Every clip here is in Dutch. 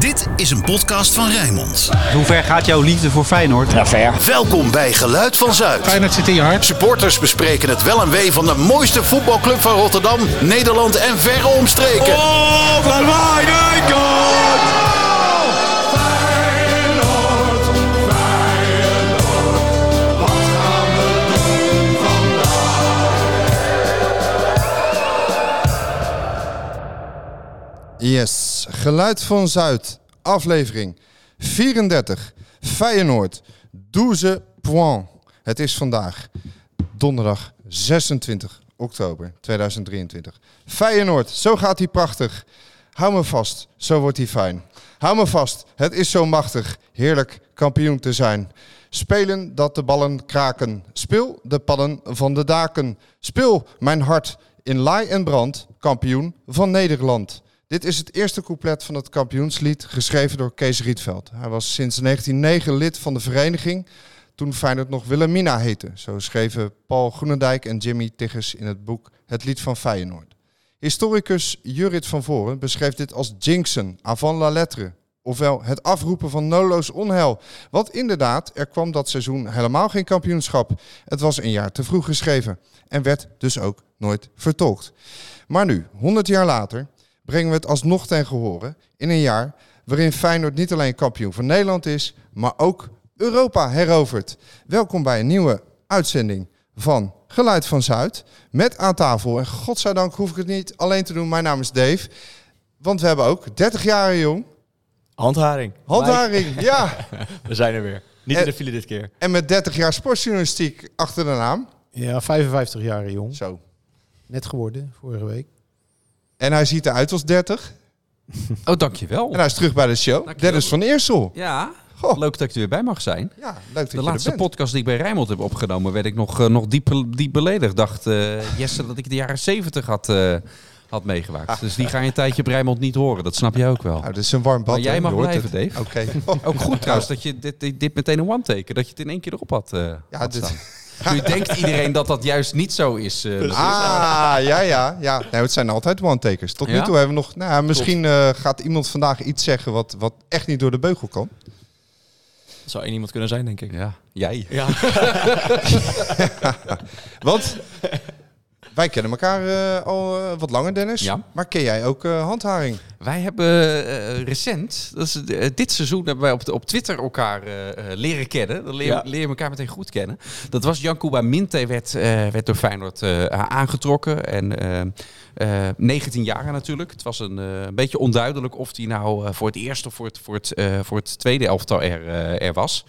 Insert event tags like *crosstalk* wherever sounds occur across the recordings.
Dit is een podcast van Rijnmond. Hoe ver gaat jouw liefde voor Feyenoord? Ja, ver. Welkom bij Geluid van Zuid. Feyenoord zit in je hart. Supporters bespreken het wel en wee van de mooiste voetbalclub van Rotterdam, Nederland en verre omstreken. Oh, Van Yes, Geluid van Zuid, aflevering 34. Feyenoord, 12 points. Het is vandaag donderdag 26 oktober 2023. Feyenoord, zo gaat hij prachtig. Hou me vast, zo wordt hij fijn. Hou me vast, het is zo machtig, heerlijk kampioen te zijn. Spelen dat de ballen kraken. Speel de padden van de daken. Speel mijn hart in laai en brand, kampioen van Nederland. Dit is het eerste couplet van het kampioenslied, geschreven door Kees Rietveld. Hij was sinds 1909 lid van de vereniging, toen Feyenoord nog Wilhelmina heette. Zo schreven Paul Groenendijk en Jimmy Tiggers in het boek Het Lied van Feyenoord. Historicus Jurit van Voren beschreef dit als jinxen, avant la lettre. Ofwel het afroepen van nolo's onheil. Want inderdaad, er kwam dat seizoen helemaal geen kampioenschap. Het was een jaar te vroeg geschreven en werd dus ook nooit vertolkt. Maar nu, 100 jaar later, brengen we het alsnog ten gehore in een jaar waarin Feyenoord niet alleen kampioen van Nederland is, maar ook Europa herovert. Welkom bij een nieuwe uitzending van Geluid van Zuid met aan tafel. En godzijdank hoef ik het niet alleen te doen. Mijn naam is Dave. Want we hebben ook 30 jaar jong. Handharing. Handharing, ja. *laughs* We zijn er weer. Niet En- in de file dit keer. En met 30 jaar sportjournalistiek achter de naam. Ja, 55 jaar jong. Zo. Net geworden, vorige week. En hij ziet eruit als 30. Oh, dankjewel. En hij is terug bij de show. Dankjewel. Dennis van Eersel. Ja, Goh. leuk dat ik er weer bij mag zijn. Ja, leuk dat De je laatste er bent. podcast die ik bij Rijnmond heb opgenomen, werd ik nog, eh, nog diep, diep beledigd. Dacht eh, Jesse dat ik de jaren 70 had, eh, had meegemaakt. Dus die ga je een tijdje op Rijnmond niet horen. Dat snap je ook wel. Nou, dit is een warm bad. Maar jij mag Je hoort blijven, het. Dave. Oké. *laughs* Ook goed trouwens dat je dit, dit, dit meteen een one-taker, dat je het in één keer erop had, Ja, had dit-. Nu denkt iedereen dat dat juist niet zo is. eh. Ah, ja, ja. ja. Nou, het zijn altijd one-takers. Tot nu toe hebben we nog... Nou, misschien eh, gaat iemand vandaag iets zeggen wat, wat echt niet door de beugel kan. Dat zou één iemand kunnen zijn, denk ik. Ja, jij. Ja. *laughs* *laughs* Want wij kennen elkaar eh, al eh, wat langer, Dennis. Ja. Maar ken jij ook eh, handharing? Wij hebben recent, dat is, dit seizoen hebben wij op, op Twitter elkaar leren kennen. Dan leer, Ja. leer je elkaar meteen goed kennen. Dat was Jankuba Minte, werd, werd door Feyenoord aangetrokken. En eh, eh, 19 jaar natuurlijk. Het was een, een beetje onduidelijk of hij nou voor het eerste of voor het, voor het, voor het tweede elftal er, er was.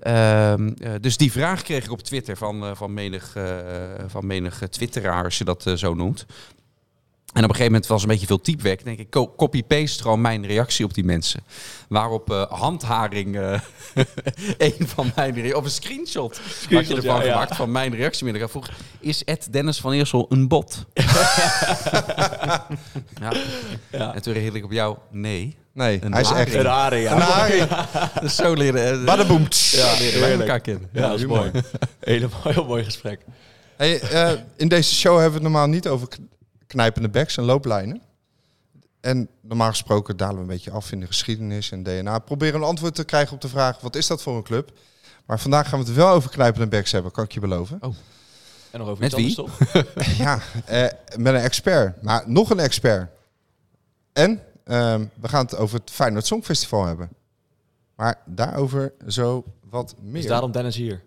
Ehm, eh, dus die vraag kreeg ik op Twitter van, eh, van menig, eh, van menig twitteraar, als je dat zo noemt. En op een gegeven moment was een beetje veel typewerk. denk ik, co- copy-paste gewoon mijn reactie op die mensen. Waarop eh, handharing eh *laughs* een van mijn of een screenshot, had je Screenshot, ervan ja, ja. gemaakt van mijn reactie. Maar ik vroeg, is Ed Dennis van Eersel een bot? *laughs* ja. Ja. En toen reageerde ik op jou, nee. Nee, Een hij is haring. echt... Een haring, ja. Een haring. *laughs* Dus zo leren, Badaboom. ja, leren wij elkaar kennen. Ja, dat is mooi. Helemaal, heel mooi gesprek. Hey, eh, in deze show hebben we het normaal niet over knijpende backs en looplijnen. En normaal gesproken dalen we een beetje af in de geschiedenis en DNA. Proberen een antwoord te krijgen op de vraag, wat is dat voor een club? Maar vandaag gaan we het wel over knijpende backs hebben, kan ik je beloven. En nog over Met iets anders, toch? *laughs* *laughs* Ja, eh, met een expert. Maar nog een expert. En ehm, we gaan het over het Feyenoord Songfestival hebben. Maar daarover zo wat meer. Is daarom Dennis hier?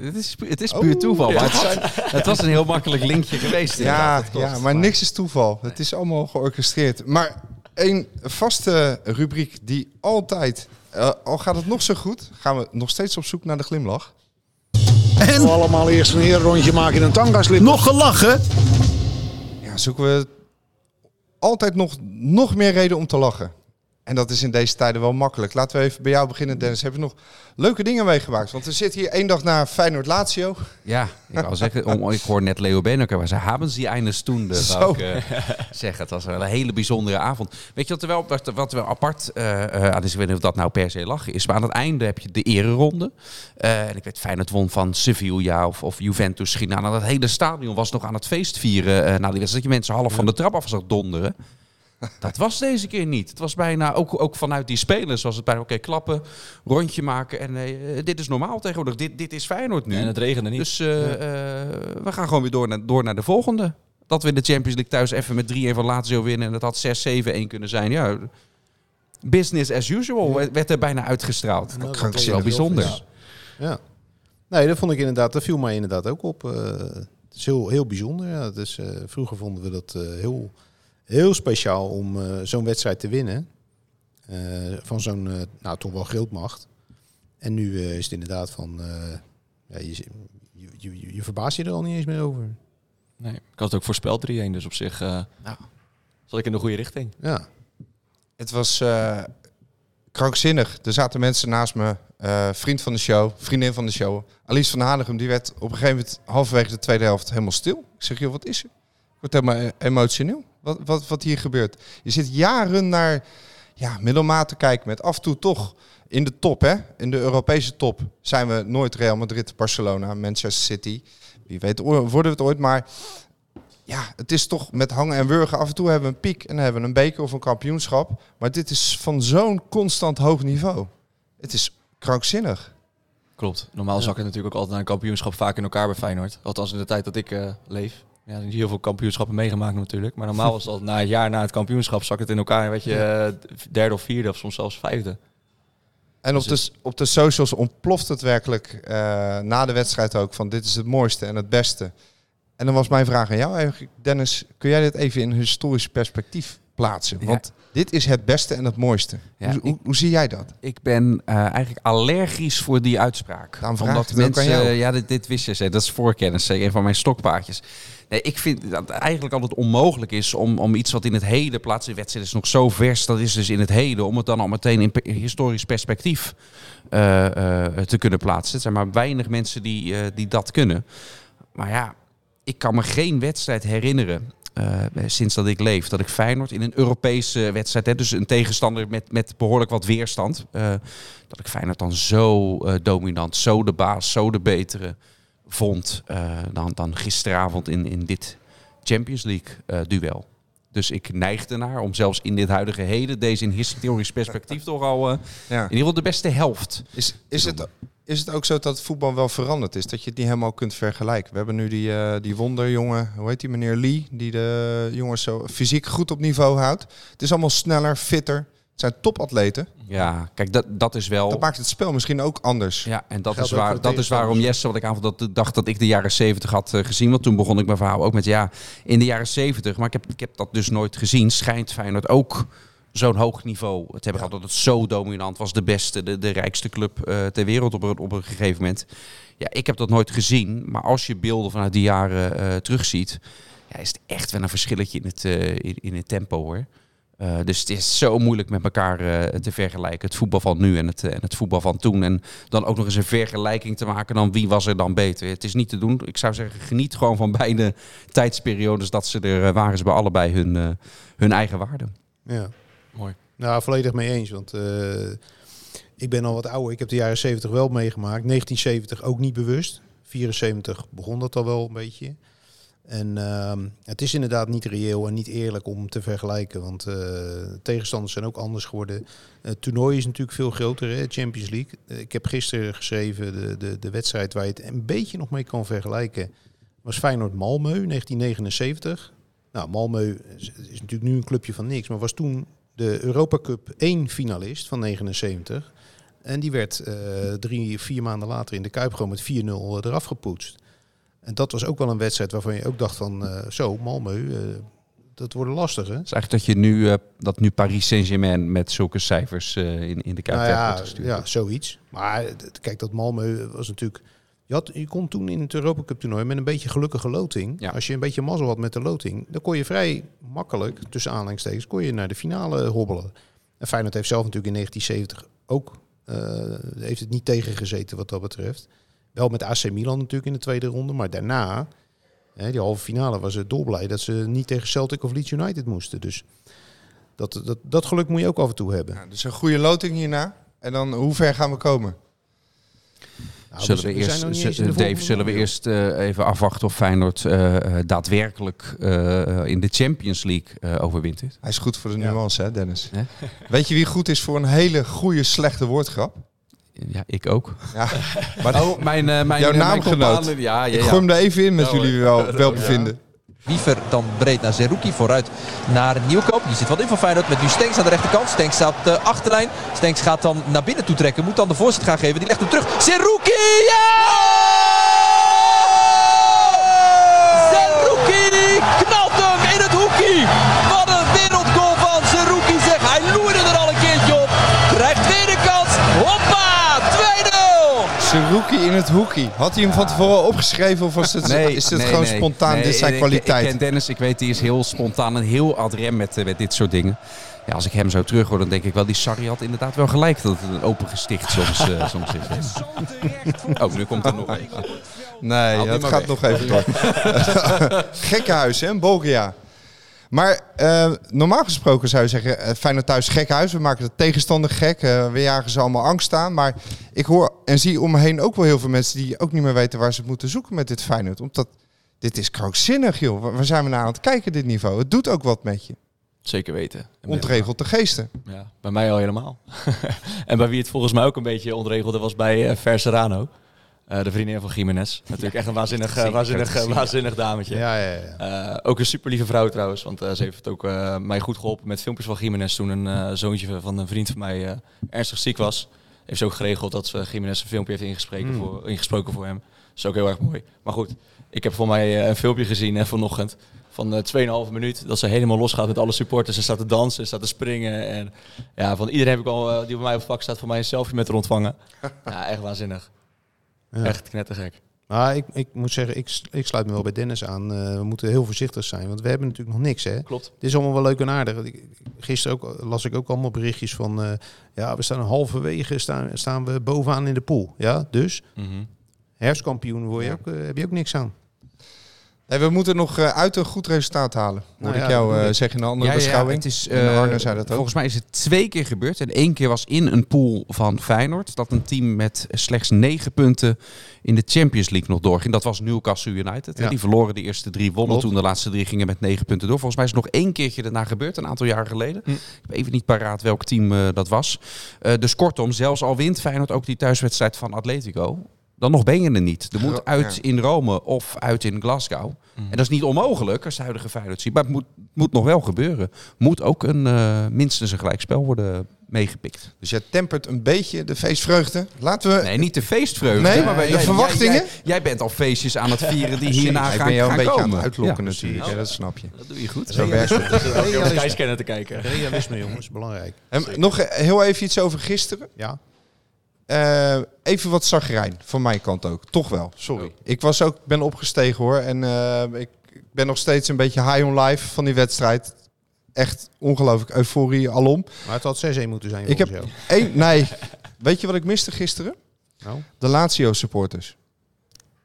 Het is, het is puur toeval, maar het, zijn- *laughs* het was een heel makkelijk linkje geweest. Ja, ja, maar niks is toeval. Het is allemaal georchestreerd. Maar een vaste rubriek die altijd, eh, al gaat het nog zo goed, gaan we nog steeds op zoek naar de glimlach. En We allemaal eerst een herenrondje maken in een tangaslip. nog gelachen? Ja, zoeken we altijd nog, nog meer reden om te lachen. En dat is in deze tijden wel makkelijk. Laten we even bij jou beginnen, Dennis. Heb je nog leuke dingen meegemaakt? Want we zitten hier één dag na Feyenoord-Lazio. Ja, ik wou zeggen, om, ik hoor net Leo Beneker, maar ze hebben ze eine stunde, Zo. zou ik eh, zeggen. Het was wel een hele bijzondere avond. Weet je wat er wel, wat, wat er wel apart eh, eh, aan is, ik weet niet of dat nou per se lachen is, maar aan het einde heb je de ereronde. Eh, en ik weet, Feyenoord won van Sevilla of, of Juventus China. Nou, dat hele stadion was nog aan het feest vieren. na die wedstrijd, dat je mensen half van de trap af zag donderen. Dat was deze keer niet. Het was bijna, ook, ook vanuit die spelers, was het bijna, oké, klappen, rondje maken. En eh, dit is normaal tegenwoordig. Dit, dit is Feyenoord nu. En het regende niet. Dus eh, eh, we gaan gewoon weer door naar, door naar de volgende. Dat we de Champions League thuis even met 3-1 van Lazio winnen. En dat had 6-7-1 kunnen zijn. Ja, business as usual werd- werd er bijna uitgestraald. Nou, Dat is wel bijzonder. Ja. Nee, dat vond ik inderdaad, dat viel mij inderdaad ook op. Eh, het is heel, heel bijzonder. Ja. Dus, eh, vroeger vonden we dat eh, heel, heel speciaal om eh, zo'n wedstrijd te winnen. Eh, van zo'n, eh, nou toch wel grootmacht. En nu eh, is het inderdaad van, eh, ja, je, je, je, je verbaast je er al niet eens meer over. Nee, ik had het ook voorspeld 3-1, dus op zich eh Ja. zat ik in de goede richting. Ja, Het was eh, krankzinnig. Er zaten mensen naast me, eh, vriend van de show, vriendin van de show. Alice van Hanegem, die werd op een gegeven moment halverwege de tweede helft helemaal stil. Ik zeg, joh, wat is er? Ik word helemaal eh, emotioneel. Wat, wat, wat hier gebeurt. Je zit jaren naar ja, middelmaat te kijken met af en toe toch in de top, hè? In de Europese top zijn we nooit Real Madrid, Barcelona, Manchester City. Wie weet worden we het ooit, maar ja, het is toch met hangen en wurgen. Af en toe hebben we een piek en dan hebben we een beker of een kampioenschap. Maar dit is van zo'n constant hoog niveau. Het is krankzinnig. Klopt. Normaal zak het natuurlijk ook altijd naar een kampioenschap vaak in elkaar bij Feyenoord. Althans in de tijd dat ik eh, leef. Ja, niet heel veel kampioenschappen meegemaakt natuurlijk. Maar normaal was al na het jaar na het kampioenschap zak het in elkaar. En weet je, eh, derde of vierde of soms zelfs vijfde. En op Dus de, op de socials ontploft het werkelijk eh, na de wedstrijd ook van dit is het mooiste en het beste. En dan was mijn vraag aan jou eigenlijk, Dennis, kun jij dit even in een historisch perspectief plaatsen? Ja. Dit is het beste en het mooiste. Ja, hoe, hoe, ik- hoe zie jij dat? Ik ben eh, eigenlijk allergisch voor die uitspraak. Omdat ik mensen, ja, dit, dit wist je, dat is voorkennis, een van mijn stokpaardjes. Nee, ik vind dat het eigenlijk altijd onmogelijk is om, om iets wat in het heden plaatst. De wedstrijd is nog zo vers, dat is dus in het heden, om het dan al meteen in pe- historisch perspectief eh, eh, te kunnen plaatsen. Het zijn maar weinig mensen die, die dat kunnen. Maar ja, ik kan me geen wedstrijd herinneren. Eh, sinds dat ik leef, dat ik Feyenoord in een Europese wedstrijd, hè, dus een tegenstander met, met behoorlijk wat weerstand, eh, dat ik Feyenoord dan zo eh, dominant, zo de baas, zo de betere vond eh, dan, dan gisteravond in, in dit Champions League eh, duel. Dus ik neig ernaar om zelfs in dit huidige heden, deze in historisch perspectief toch al eh, Ja. in ieder geval de beste helft. Is, is, het, is het ook zo dat het voetbal wel veranderd is? Dat je het niet helemaal kunt vergelijken? We hebben nu die, eh, die wonderjongen, hoe heet die meneer Lee, die de jongens zo fysiek goed op niveau houdt. Het is allemaal sneller, fitter. Het zijn topatleten. Ja, kijk, dat, dat is wel... Dat maakt het spel misschien ook anders. Ja, en dat Geldt is, waar, dat is waarom. Jesse, wat ik avond dat, dacht dat ik de jaren 70 had eh, gezien. Want toen begon ik mijn verhaal ook met ja, in de jaren 70. Maar ik heb, ik heb dat dus nooit gezien. Schijnt Feyenoord ook zo'n hoog niveau te hebben gehad. Dat het zo dominant was. De beste, de, de rijkste club eh, ter wereld op, een- op een gegeven moment. Ja, ik heb dat nooit gezien. Maar als je beelden vanuit die jaren eh, terugziet... Ja, is het echt wel een verschilletje in het, eh, in, in het tempo hoor. Eh, dus het is zo moeilijk met elkaar eh, te vergelijken. Het voetbal van nu en het, eh, en het voetbal van toen. En dan ook nog eens een vergelijking te maken dan wie was er dan beter. Het is niet te doen. Ik zou zeggen, geniet gewoon van beide tijdsperiodes dat ze er waren. Ze bij allebei hun, eh, hun eigen waarde. ja. Mooi. Nou, volledig mee eens. Want eh, ik ben al wat ouder. Ik heb de jaren 70 wel meegemaakt. 1970 ook niet bewust. 74 begon dat al wel een beetje. En ehm, het is inderdaad niet reëel en niet eerlijk om te vergelijken. Want eh, tegenstanders zijn ook anders geworden. Het toernooi is natuurlijk veel groter, hè, Champions League. Eh, ik heb gisteren geschreven, de, de, de wedstrijd waar je het een beetje nog mee kan vergelijken... was Feyenoord-Malmö, 1979. Nou, Malmö is, natuurlijk nu een clubje van niks, maar was toen de Europa Cup 1 finalist van 79. En die werd eh, drie, vier maanden later in de Kuip gewoon met 4-0 eraf gepoetst. En dat was ook wel een wedstrijd waarvan je ook dacht van, eh, zo, Malmö, eh, dat wordt lastig hè? Het is eigenlijk dat je nu, eh, dat nu Paris Saint-Germain met zulke cijfers in, in de Kuip Nou ja, wordt gestuurd. ja, zoiets. Maar kijk, dat Malmö was natuurlijk... Je, had, je kon toen in het Europa Cup toernooi met een beetje gelukkige loting. Ja. Als je een beetje mazzel had met de loting, dan kon je vrij makkelijk, tussen aanhalingstekens, kon je naar de finale hobbelen. En Feyenoord heeft zelf natuurlijk in 1970 ook, heeft het niet tegengezeten wat dat betreft. Wel met AC Milan natuurlijk in de tweede ronde, maar daarna, hè, die halve finale, was het dolblij dat ze niet tegen Celtic of Leeds United moesten. Dus dat, dat, dat geluk moet je ook af en toe hebben. Ja, dus een goede loting hierna. En dan, hoe ver gaan we komen? Nou, Zullen we eerst, Dave, volgende zullen we eerst eh, even afwachten of Feyenoord eh, eh, daadwerkelijk eh, in de Champions League eh, overwint dit? Hij is goed voor de Ja. nuance, hè, Dennis? Hè? Weet je wie goed is voor een hele goede, slechte woordgrap? Ja, ik ook. Ja, maar Oh, mijn, eh, mijn, Jouw eh, mijn naamgenoot. compaan- Ja, ja, ik gooi hem er even in met hoor. jullie wel, welbevinden. Wiever dan breed naar Zerouki vooruit naar Nieuwkoop. Die zit wat in van Feyenoord met nu Stenks aan de rechterkant. Stenks staat de achterlijn. Stenks gaat dan naar binnen toe trekken. Moet dan de voorzet gaan geven. Die legt hem terug. Zerouki! Ja! 2-0! Seruki in het hoekie. Had hij hem van tevoren opgeschreven of was het, is het nee, gewoon nee. spontaan? Nee, dit zijn ik- Ik, kwaliteiten. ken Dennis, ik weet, die is heel spontaan en heel adrem met, eh, met dit soort dingen. Ja, als ik hem zo terug hoor, dan denk ik wel, die Sarri had inderdaad wel gelijk dat het een open gesticht soms, eh, *laughs* soms is. Oh, nu komt er nog een. Nee, maar gaat weg. nog even door. *laughs* *laughs* Gekkenhuis, hè, Bulgaria. Maar eh, normaal gesproken zou je zeggen, eh, Feyenoord thuis gekhuis. We maken de tegenstander gek. eh, we jagen ze allemaal angst aan. Maar ik hoor en zie om me heen ook wel heel veel mensen die ook niet meer weten waar ze het moeten zoeken met dit Feyenoord. Omdat dit is krankzinnig, joh. Waar- zijn we naar aan het kijken, dit niveau? Het doet ook wat met je. Zeker weten. Ontregelt de geesten. Ja, bij mij al helemaal. *laughs* en bij wie het volgens mij ook een beetje ontregelde was bij uh, Ver Serrano. Uh, de vriendin van Jiménez. Natuurlijk echt een waanzinnig, uh, waanzinnig, uh, waanzinnig dametje. Ja, ja, ja. Uh, ook een super lieve vrouw trouwens. Want uh, ze heeft ook uh, mij goed geholpen met filmpjes van Jiménez. Toen een uh, zoontje van een vriend van mij uh, ernstig ziek was. Heeft ze ook geregeld dat ze Jiménez een filmpje heeft ingesproken, mm. voor, ingesproken voor hem. Dat is ook heel erg mooi. Maar goed, ik heb voor mij uh, een filmpje gezien uh, vanochtend. Van uh, 2,5 minuut. Dat ze helemaal losgaat met alle supporters. Ze staat te dansen, ze staat te springen. En ja, van iedereen heb ik al, uh, die bij mij op het vak staat, voor mij een selfie met haar ontvangen. *laughs* ja, echt waanzinnig. Ja. Echt knettergek. Maar ik, ik moet zeggen, ik, ik sluit me wel bij Dennis aan. Uh, we moeten heel voorzichtig zijn, want we hebben natuurlijk nog niks. Hè? Klopt. Dit is allemaal wel leuk en aardig. Gisteren ook, las ik ook allemaal berichtjes van... Uh, ja, we staan halverwege, staan, staan we bovenaan in de pool. Ja, dus mm -hmm. herfstkampioen word je Ja. ook, uh, heb je ook niks aan. Nee, we moeten nog uh, uit een goed resultaat halen. Hoorde Nou ik jou uh, zeggen in een andere Ja, ja, beschouwing. het is, eh, Arne zei dat ook. Volgens mij is het twee keer gebeurd. En één keer was in een pool van Feyenoord. Dat een team met slechts negen punten in de Champions League nog doorging. Dat was Newcastle United. hè. Die verloren de eerste drie, wonnen Klopt. toen de laatste drie gingen met negen punten door. Volgens mij is het nog één keertje daarna gebeurd, een aantal jaren geleden. Hm. Ik heb even niet paraat welk team eh, dat was. Eh, dus kortom, zelfs al wint Feyenoord ook die thuiswedstrijd van Atletico... Dan nog ben je er niet. Er moet uit in Rome of uit in Glasgow. Mhm. En dat is niet onmogelijk als de huidige Feyenoord ziet. Maar het moet, moet nog wel gebeuren. Moet ook een, eh, minstens een gelijkspel worden meegepikt. Dus jij tempert een beetje de feestvreugde. Laten we... Nee, niet de feestvreugde. Nee, maar de jij- verwachtingen? Jij, jij bent al feestjes aan het vieren die hierna ik gaan, ben jou een gaan beetje komen. aan het uitlokken Ja, natuurlijk. Ja, dat snap je. Dat doe je goed. Zo werkt het. Realisme. Te kijken. Realisme, jongens, belangrijk. En nog eh, heel even iets over gisteren. Ja. Eh, even wat zagrijn van mijn kant ook. Toch wel, sorry. Ik was ook, ben opgestegen hoor. En eh, ik ik ben nog steeds een beetje high on life van die wedstrijd. Echt ongelooflijk euforie alom. Maar het had 6-1 moeten zijn Ik heb één, nee. *laughs* Weet je wat ik miste gisteren? Nou? De Lazio supporters.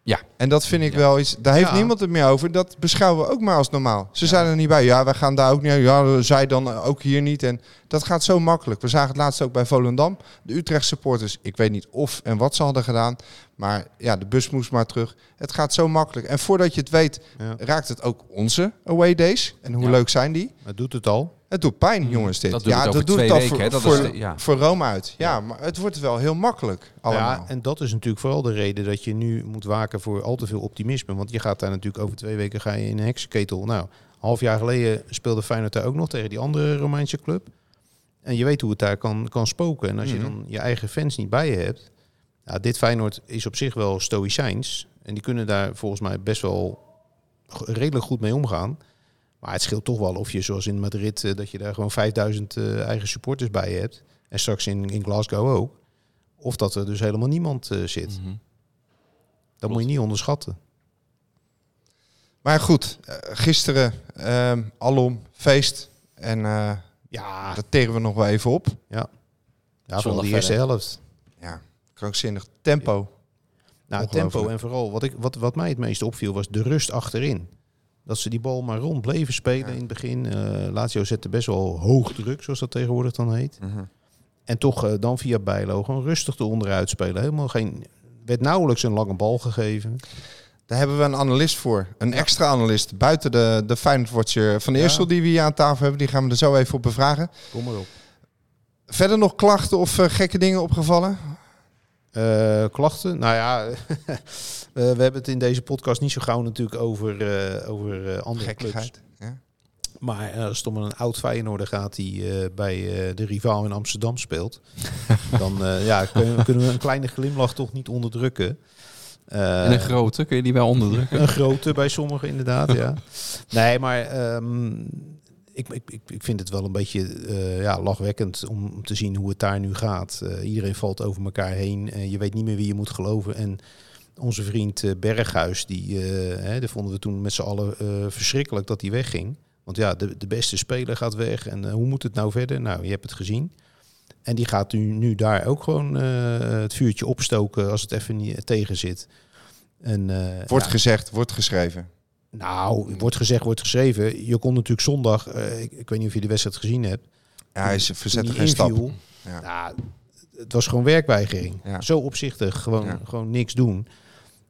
Ja. En dat vind ik wel iets. Daar heeft Ja. niemand het meer over. Dat beschouwen we ook maar als normaal. Ze zijn er niet bij. Ja, wij gaan daar ook niet. Ja, zij dan ook hier niet. En dat gaat zo makkelijk. We zagen het laatst ook bij Volendam. De Utrecht supporters. Ik weet niet of en wat ze hadden gedaan. Maar ja, de bus moest maar terug. Het gaat zo makkelijk. En voordat je het weet, raakt het ook onze away days. En hoe leuk zijn die? Het doet het al. Het doet pijn, jongens, dit. Dat ja, dat doet het al weken, voor, hè. Dat voor, is de- ja. voor Rome uit. Ja, maar het wordt wel heel makkelijk allemaal. Ja, en dat is natuurlijk vooral de reden dat je nu moet waken voor al te veel optimisme. Want je gaat daar natuurlijk over twee weken ga je in een heksenketel. Nou, half jaar geleden speelde Feyenoord daar ook nog tegen die andere Romeinse club. En je weet hoe het daar kan, kan spoken. En als je Mhm. dan je eigen fans niet bij je hebt. Ja, dit Feyenoord is op zich wel stoïcijns. En die kunnen daar volgens mij best wel redelijk goed mee omgaan. Maar het scheelt toch wel of je zoals in Madrid, eh, dat je daar gewoon 5000 eh, eigen supporters bij hebt. En straks in, in Glasgow ook. Of dat er dus helemaal niemand eh, zit. Mhm. Dat moet je niet onderschatten. Maar goed, gisteren ehm, alom feest. En Ja, dat teren we nog wel even op. ja vooral Zondag die eerste verder. helft. Ja, krankzinnig. Tempo. Nou, tempo en vooral wat, ik, wat, wat mij het meest opviel was de rust achterin. Dat ze die bal maar rond bleven spelen Ja. in het begin. Eh Lazio zette best wel hoog druk, zoals dat tegenwoordig dan heet. En toch eh, dan via Bijlo gewoon rustig eronder spelen. Helemaal geen werd nauwelijks een lange bal gegeven. Daar hebben we een analist voor. Een extra analist. Buiten de, de Feyenoord Watcher van Eersel die we hier aan tafel hebben. Die gaan we er zo even op bevragen. Kom maar op. Verder nog klachten of eh, gekke dingen opgevallen? Eh, klachten? Nou ja, *laughs* eh, we hebben het in deze podcast niet zo gauw natuurlijk over, eh, over andere clubs. Gekkigheid. Ja. Maar als het om een oud Feyenoorder gaat die bij de rivaal in Amsterdam speelt, *laughs* dan ja, kunnen, kunnen we een kleine glimlach toch niet onderdrukken. En een grote, kun je die wel onderdrukken? een grote bij sommigen inderdaad, ja. *laughs* Nee, maar ehm, ik, ik, ik, vind het wel een beetje eh, ja, lachwekkend om, te zien hoe het daar nu gaat. Eh, iedereen valt over elkaar heen. Eh, je weet niet meer wie je moet geloven. En onze vriend eh, Berghuis, die, hè, dat vonden we toen met z'n allen verschrikkelijk dat hij wegging. Want ja, de, de beste speler gaat weg. En hoe moet het nou verder? Nou, je hebt het gezien. En die gaat nu, nu daar ook gewoon het vuurtje opstoken als het even niet tegen zit. En, Wordt ja. gezegd, wordt geschreven. Nou, wordt gezegd, wordt geschreven. Je kon natuurlijk zondag, eh, ik, ik weet niet of je de wedstrijd gezien hebt. Ja, hij is toen verzet die geen stap. Ja. Nou, het was gewoon werkweigering. Ja. Zo opzichtig, gewoon, Ja. gewoon niks doen.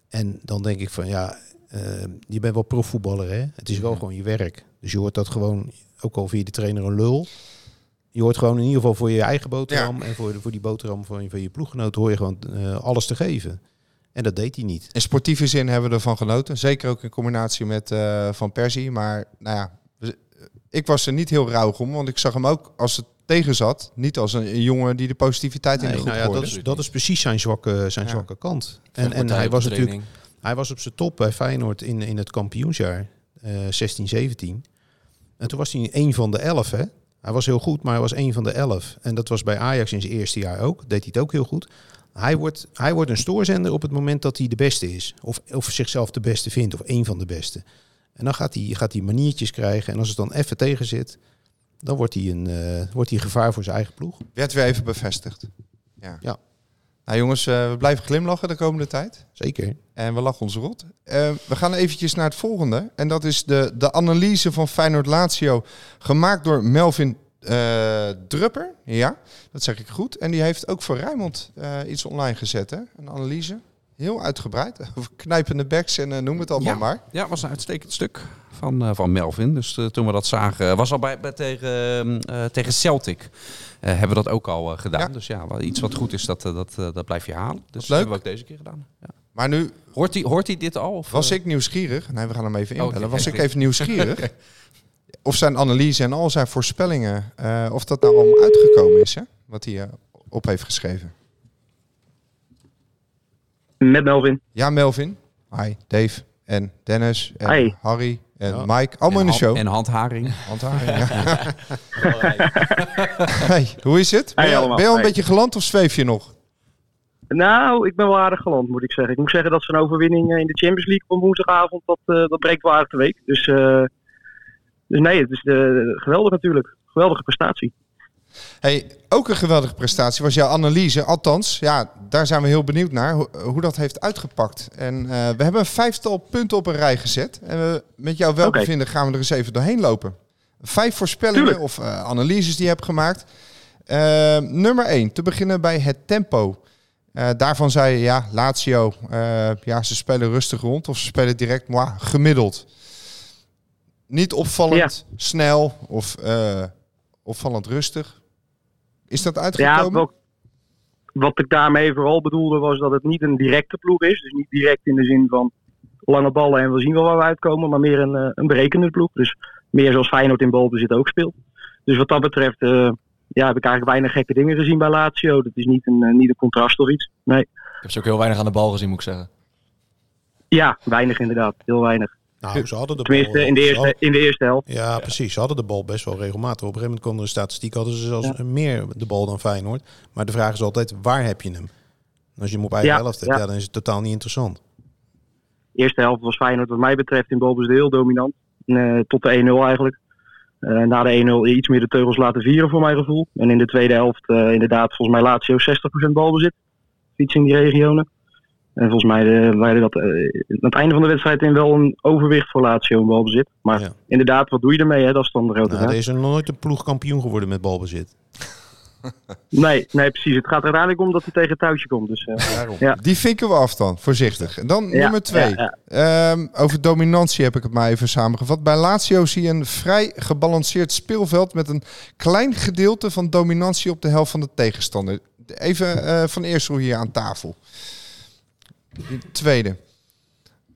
En dan denk ik van ja, eh, je bent wel profvoetballer hè. Het is wel gewoon je werk. Dus je hoort dat gewoon, ook al via de trainer een lul. Je hoort gewoon in ieder geval voor je eigen boterham en voor, voor die boterham van, je- van je ploeggenoot hoor je gewoon eh, alles te geven. En dat deed hij niet. In sportieve zin hebben we ervan genoten. Zeker ook in combinatie met eh, Van Persie. Maar nou ja, we- ik was er niet heel rauw om. Want ik zag hem ook als het tegen zat. Niet als een, een jongen die de positiviteit in de groep nou ja, dat, is, dat is precies zijn zwakke, zijn Ja. zwakke kant. En, en hij was natuurlijk. Hij was op zijn top bij Feyenoord in, in het kampioensjaar, eh 16, 17. En toen was hij een van de elf, hè. Hij was heel goed, maar hij was een van de elf. En dat was bij Ajax in zijn eerste jaar ook. Deed hij het ook heel goed. Hij wordt, hij wordt een stoorzender op het moment dat hij de beste is. Of, of zichzelf de beste vindt, of een van de beste. En dan gaat hij, gaat hij maniertjes krijgen. En als het dan even tegen zit, dan wordt hij een, eh, wordt hij gevaar voor zijn eigen ploeg. Werd weer even bevestigd. Ja. Ja. Nou jongens, eh, we blijven glimlachen de komende tijd. Zeker. En we lachen ons rot. Eh, we gaan eventjes naar het volgende. En dat is de, de analyse van Feyenoord Lazio. Gemaakt door Melvin eh, Drupper. Ja, dat zeg ik goed. En die heeft ook voor Rijnmond eh, iets online gezet. Hè? Een analyse. Heel uitgebreid. *laughs* Over knijpende backs en eh, noem het allemaal Ja. maar. Ja, was een uitstekend stuk van, van Melvin. Dus toen we dat zagen, was al bij, bij tegen, eh, tegen Celtic. hebben we dat ook al gedaan. Ja. Dus ja, iets wat goed is, dat, dat, dat blijf je halen. Dus dat hebben we ook deze keer gedaan. Ja. Maar nu Hoort hij hoort hij dit al? Of, was ik nieuwsgierig. Nee, we gaan hem even Oh, inbellen. Was ik even nieuwsgierig. *laughs* Of zijn analyse en al zijn voorspellingen. eh, of dat nou allemaal uitgekomen is. Hè? Wat hij eh, op heeft geschreven. Met Melvin. Ja, Melvin. Hi, Dave en Dennis en Hi. Harry en Ja. Mike. Allemaal in de show. En handharing. Handharing, ja. *laughs* hey, hoe is het? Ben je, ben je al een Hey. beetje geland of zweef je nog? Nou, ik ben wel aardig geland, moet ik zeggen. Ik moet zeggen dat zo'n overwinning eh, in de Champions League op woensdagavond, dat, eh, dat breekt wel aardig de week. Dus, eh, dus nee, het is eh, geweldig natuurlijk. Geweldige prestatie. Hey, ook een geweldige prestatie was jouw analyse. Althans, ja, daar zijn we heel benieuwd naar hoe, hoe dat heeft uitgepakt. En eh, we hebben een vijftal punten op een rij gezet. En we, met jouw welbevinden gaan we er eens even doorheen lopen. Vijf voorspellingen Tuurlijk. of eh, analyses die je hebt gemaakt. Eh, nummer één, te beginnen bij het tempo. Daarvan zei je, ja, Lazio, ja, ze spelen rustig rond of ze spelen direct gemiddeld. Niet opvallend, snel of eh, opvallend rustig. Is dat Ja, uitgekomen? wat, wat ik daarmee vooral bedoelde was dat het niet een directe ploeg is. Dus niet direct in de zin van lange ballen en we zien wel waar we uitkomen. Maar meer een, eh, een berekende ploeg. Dus meer zoals Feyenoord in balbezit ook speelt. Dus wat dat betreft eh, ja, heb ik eigenlijk weinig gekke dingen gezien bij Lazio. Dat is niet een, niet een contrast of iets. Nee. Ik heb ze ook heel weinig aan de bal gezien, moet ik zeggen. Ja, weinig inderdaad. Heel weinig. Nou, ze hadden de Tenminste, bal, in de eerste, in de eerste helft. Ja, precies. Ze hadden de bal best wel regelmatig. Op een gegeven moment konden de statistiek hadden ze zelfs meer de bal dan Feyenoord. Maar de vraag is altijd, waar heb je hem? En als je hem op eigen Ja, helft hebt, ja. ja, dan is het totaal niet interessant. De eerste helft was Feyenoord wat mij betreft in balbezit heel dominant. Eh, tot de 1-0 eigenlijk. Eh, na de 1-0 iets meer de teugels laten vieren voor mijn gevoel. En in de tweede helft eh, inderdaad volgens mij Lazio 60% balbezit. Iets in die regionen. En volgens mij eh, waren dat eh, aan het einde van de wedstrijd in wel een overwicht voor Lazio in balbezit. Maar Ja. inderdaad, wat doe je ermee? Hè? Dat is dan de grote Nou, vraag. er is er nog nooit een ploeg kampioen geworden met balbezit. *laughs* Nee, nee, precies. Het gaat er uiteindelijk om dat hij tegen het touwtje komt. Dus, eh, ja. Die vinken we af dan, voorzichtig. En dan Ja, nummer twee. ja, Ehm, over dominantie heb ik het maar even samengevat. Bij Lazio zie je een vrij gebalanceerd speelveld met een klein gedeelte van dominantie op de helft van de tegenstander. Even eh, van Eersel hier aan tafel. Tweede.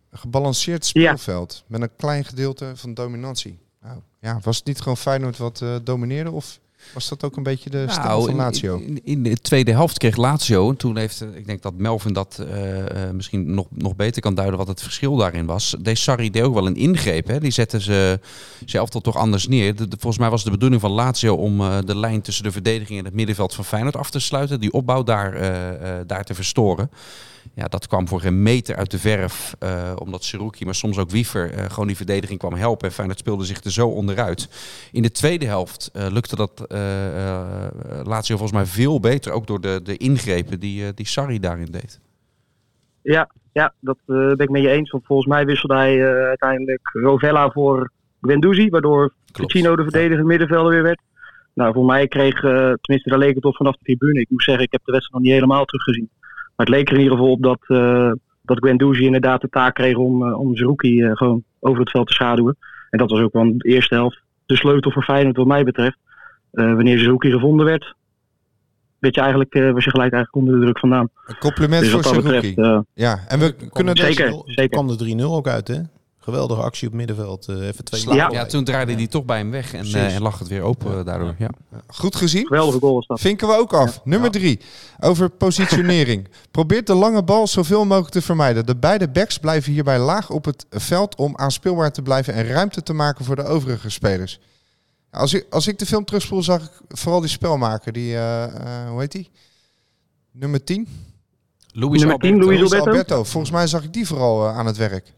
Een gebalanceerd speelveld met een klein gedeelte van dominantie. Nou, ja, was het niet gewoon Feyenoord wat eh, domineerde of was dat ook een beetje de stijl Nou, van in- Lazio? In, in de tweede helft kreeg Lazio. En toen heeft, eh, ik denk dat Melvin dat eh, eh, misschien nog, nog beter kan duiden wat het verschil daarin was. Deze Sarri deed ook wel een ingreep. Hè? Die zette ze zelf tot toch anders neer. De- de- volgens mij was het de bedoeling van Lazio om eh, de lijn tussen de verdediging en het middenveld van Feyenoord af te sluiten. Die opbouw daar, eh, eh, daar te verstoren. Ja, dat kwam voor geen meter uit de verf. eh, omdat Seruki, maar soms ook Wiever, eh, gewoon die verdediging kwam helpen. En Feyenoord speelde zich er zo onderuit. In de tweede helft eh, lukte dat Lazio volgens mij veel beter. Ook door de, de ingrepen die, die Sarri daarin deed. Ja, ja dat ben ik met je eens. Want volgens mij wisselde hij uiteindelijk Rovella voor Guendouzi. Waardoor Ficino de verdedigende middenvelder weer werd. Nou, voor mij kreeg, tenminste daar leek het op vanaf de tribune. Ik moet zeggen, ik heb de wedstrijd nog niet helemaal teruggezien. Maar het leek er in ieder geval op dat, eh dat Guendouzi inderdaad de taak kreeg om, eh, om Zerouki eh, gewoon over het veld te schaduwen. En dat was ook wel in de eerste helft de sleutel voor Feyenoord wat mij betreft. Wanneer Zerouki gevonden werd, werd je eigenlijk, was je gelijk eigenlijk onder de druk vandaan. Een compliment Dus voor eh, ja, en we kunnen Zeker, deze... Zeker. kwam de 3-0 ook uit, hè? Geweldige actie op middenveld. eh, even twee Ja, toen draaide hij toch bij hem weg en, eh, en lag het weer open eh, daardoor. Ja. Goed gezien. Geweldige goal was dat. Vinken we ook af. Nummer drie. Over positionering. *laughs* Probeert de lange bal zoveel mogelijk te vermijden. De beide backs blijven hierbij laag op het veld om aanspeelbaar te blijven en ruimte te maken voor de overige spelers. Als ik, als ik de film terugspoel, zag ik vooral die spelmaker. Die, eh, eh, hoe heet die? Nummer 10? Luis Nummer 10, Alberto. Luis Alberto. Volgens mij zag ik die vooral aan het werk.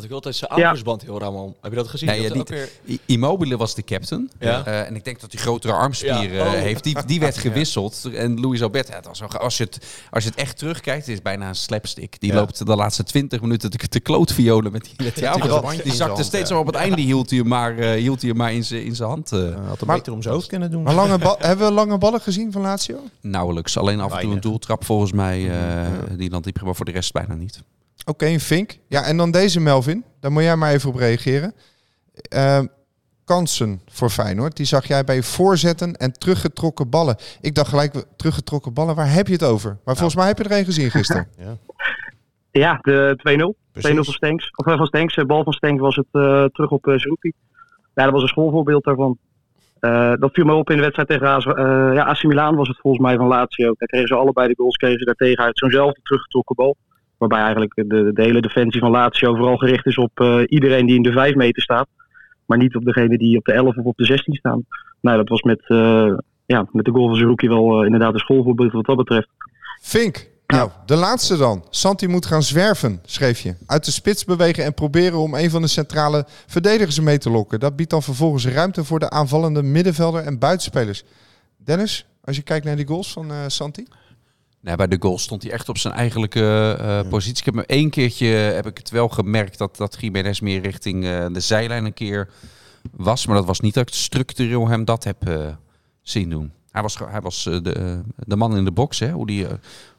Dat ik altijd zijn aanvoersband heel raar man. Heb je dat gezien? Nee, Dat ja, ook niet. weer- I- Immobile was de captain. Ja. Eh, en ik denk dat hij grotere armspieren Ja. Oh. eh, heeft. Die, die werd *laughs* gewisseld. En Luis Alberto, ja, het was als, je het, als je het echt terugkijkt, het is bijna een slapstick. Die Ja. loopt de laatste 20 minuten te, te klootviolen met die, met die die Die, zakte hand, steeds ja. zo op het einde, hield hij hem maar, eh, hield hij hem maar in zijn in zijn hand. eh. Hij had hem Maar- beter om zijn hoofd kunnen doen. Maar lange *laughs* hebben we lange ballen gezien van Lazio? Nauwelijks. Alleen af en toe een doeltrap volgens mij. eh, Die dan die maar voor de rest bijna niet. Oké, een vink. Ja, en dan deze Melvin. Daar moet jij maar even op reageren. Ehm, kansen voor Feyenoord. Die zag jij bij voorzetten en teruggetrokken ballen. Ik dacht gelijk, teruggetrokken ballen, waar heb je het over? Maar volgens mij heb je er een gezien gisteren. *laughs* Ja, de 2-0. 2-0 Precies. van Stenks. Of eh, van Stenks. eh, Bal van Stenks was het eh, terug op uh, Zerouki. Ja, dat was een schoolvoorbeeld daarvan. Eh, dat viel me op in de wedstrijd tegen AS, eh, ja, AC Milan was het volgens mij van Lazio. Daar kregen ze allebei de goals kregen ze daar tegen uit zo'nzelfde teruggetrokken bal. Waarbij eigenlijk de, de hele defensie van Lazio vooral gericht is op eh, iedereen die in de 5 meter staat. Maar niet op degene die op de 11 of op de 16 staan. Nou, dat was met, eh, ja, met de goal van Zerouki wel eh, inderdaad een schoolvoorbeeld wat dat betreft. Vink. Nou, de laatste dan. Santi moet gaan zwerven, schreef je. Uit de spits bewegen en proberen om een van de centrale verdedigers mee te lokken. Dat biedt dan vervolgens ruimte voor de aanvallende middenvelder en buitenspelers. Dennis, als je kijkt naar die goals van eh, Santi. Nee, bij de goal stond hij echt op zijn eigenlijke eh, positie. Ik heb me één keertje heb ik het wel gemerkt dat, dat Jiménez meer richting eh, de zijlijn een keer was. Maar dat was niet dat ik structureel hem dat heb eh, zien doen. Hij was, hij was de, de man in de box, hè? Hoe die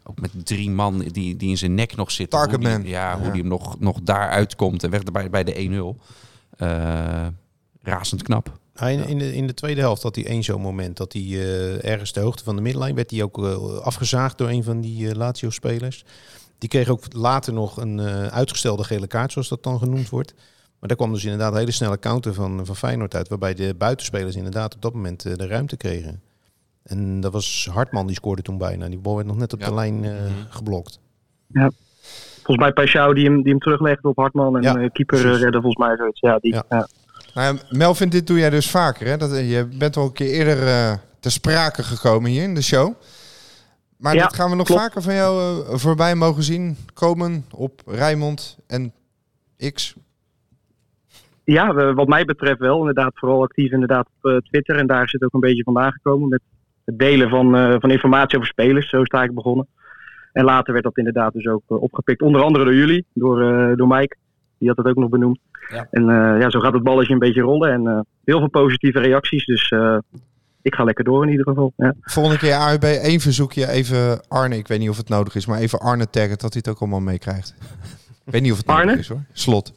ook met drie man die, die in zijn nek nog zitten. Target hoe die, man. Ja, hoe Ja. die hem nog, nog daar uitkomt en weg bij, bij de 1-0. Eh, razend knap. Hij, in, de, in de tweede helft had hij één zo'n moment dat hij eh, ergens de hoogte van de middenlijn werd hij ook eh, afgezaagd door een van die eh, Lazio-spelers. Die kreeg ook later nog een eh, uitgestelde gele kaart, zoals dat dan genoemd wordt. Maar daar kwam dus inderdaad een hele snelle counter van, van Feyenoord uit, waarbij de buitenspelers inderdaad op dat moment de ruimte kregen. En dat was Hartman die scoorde toen bijna. Die bal werd nog net op Ja. de lijn eh, geblokt. Volgens mij Paixão die hem, die hem teruglegde op Hartman. En Ja, keeper redde volgens mij zoiets. Ja, die, Ja. Nou ja, Melvin, dit doe jij dus vaker. Hè? Dat, je bent al een keer eerder eh ter sprake gekomen hier in de show. Maar Ja, dit gaan we nog klopt. vaker van jou eh, voorbij mogen zien komen op Rijmond en X. Ja, we- wat mij betreft wel. Inderdaad, vooral actief inderdaad op eh, Twitter. En daar is het ook een beetje vandaan gekomen met het delen van, eh, van informatie over spelers. Zo sta ik begonnen. En later werd dat inderdaad dus ook eh, opgepikt. Onder andere door jullie, door, eh, door Mike. Die had het ook nog benoemd. Ja. En eh, ja, zo gaat het balletje een beetje rollen. En eh, heel veel positieve reacties. Dus eh, ik ga lekker door in ieder geval. Ja. Volgende keer AUB één verzoekje even Arne. Ik weet niet of het nodig is, maar even Arne taggen dat hij het ook allemaal meekrijgt. ik weet niet of het Arne? nodig is hoor. Slot.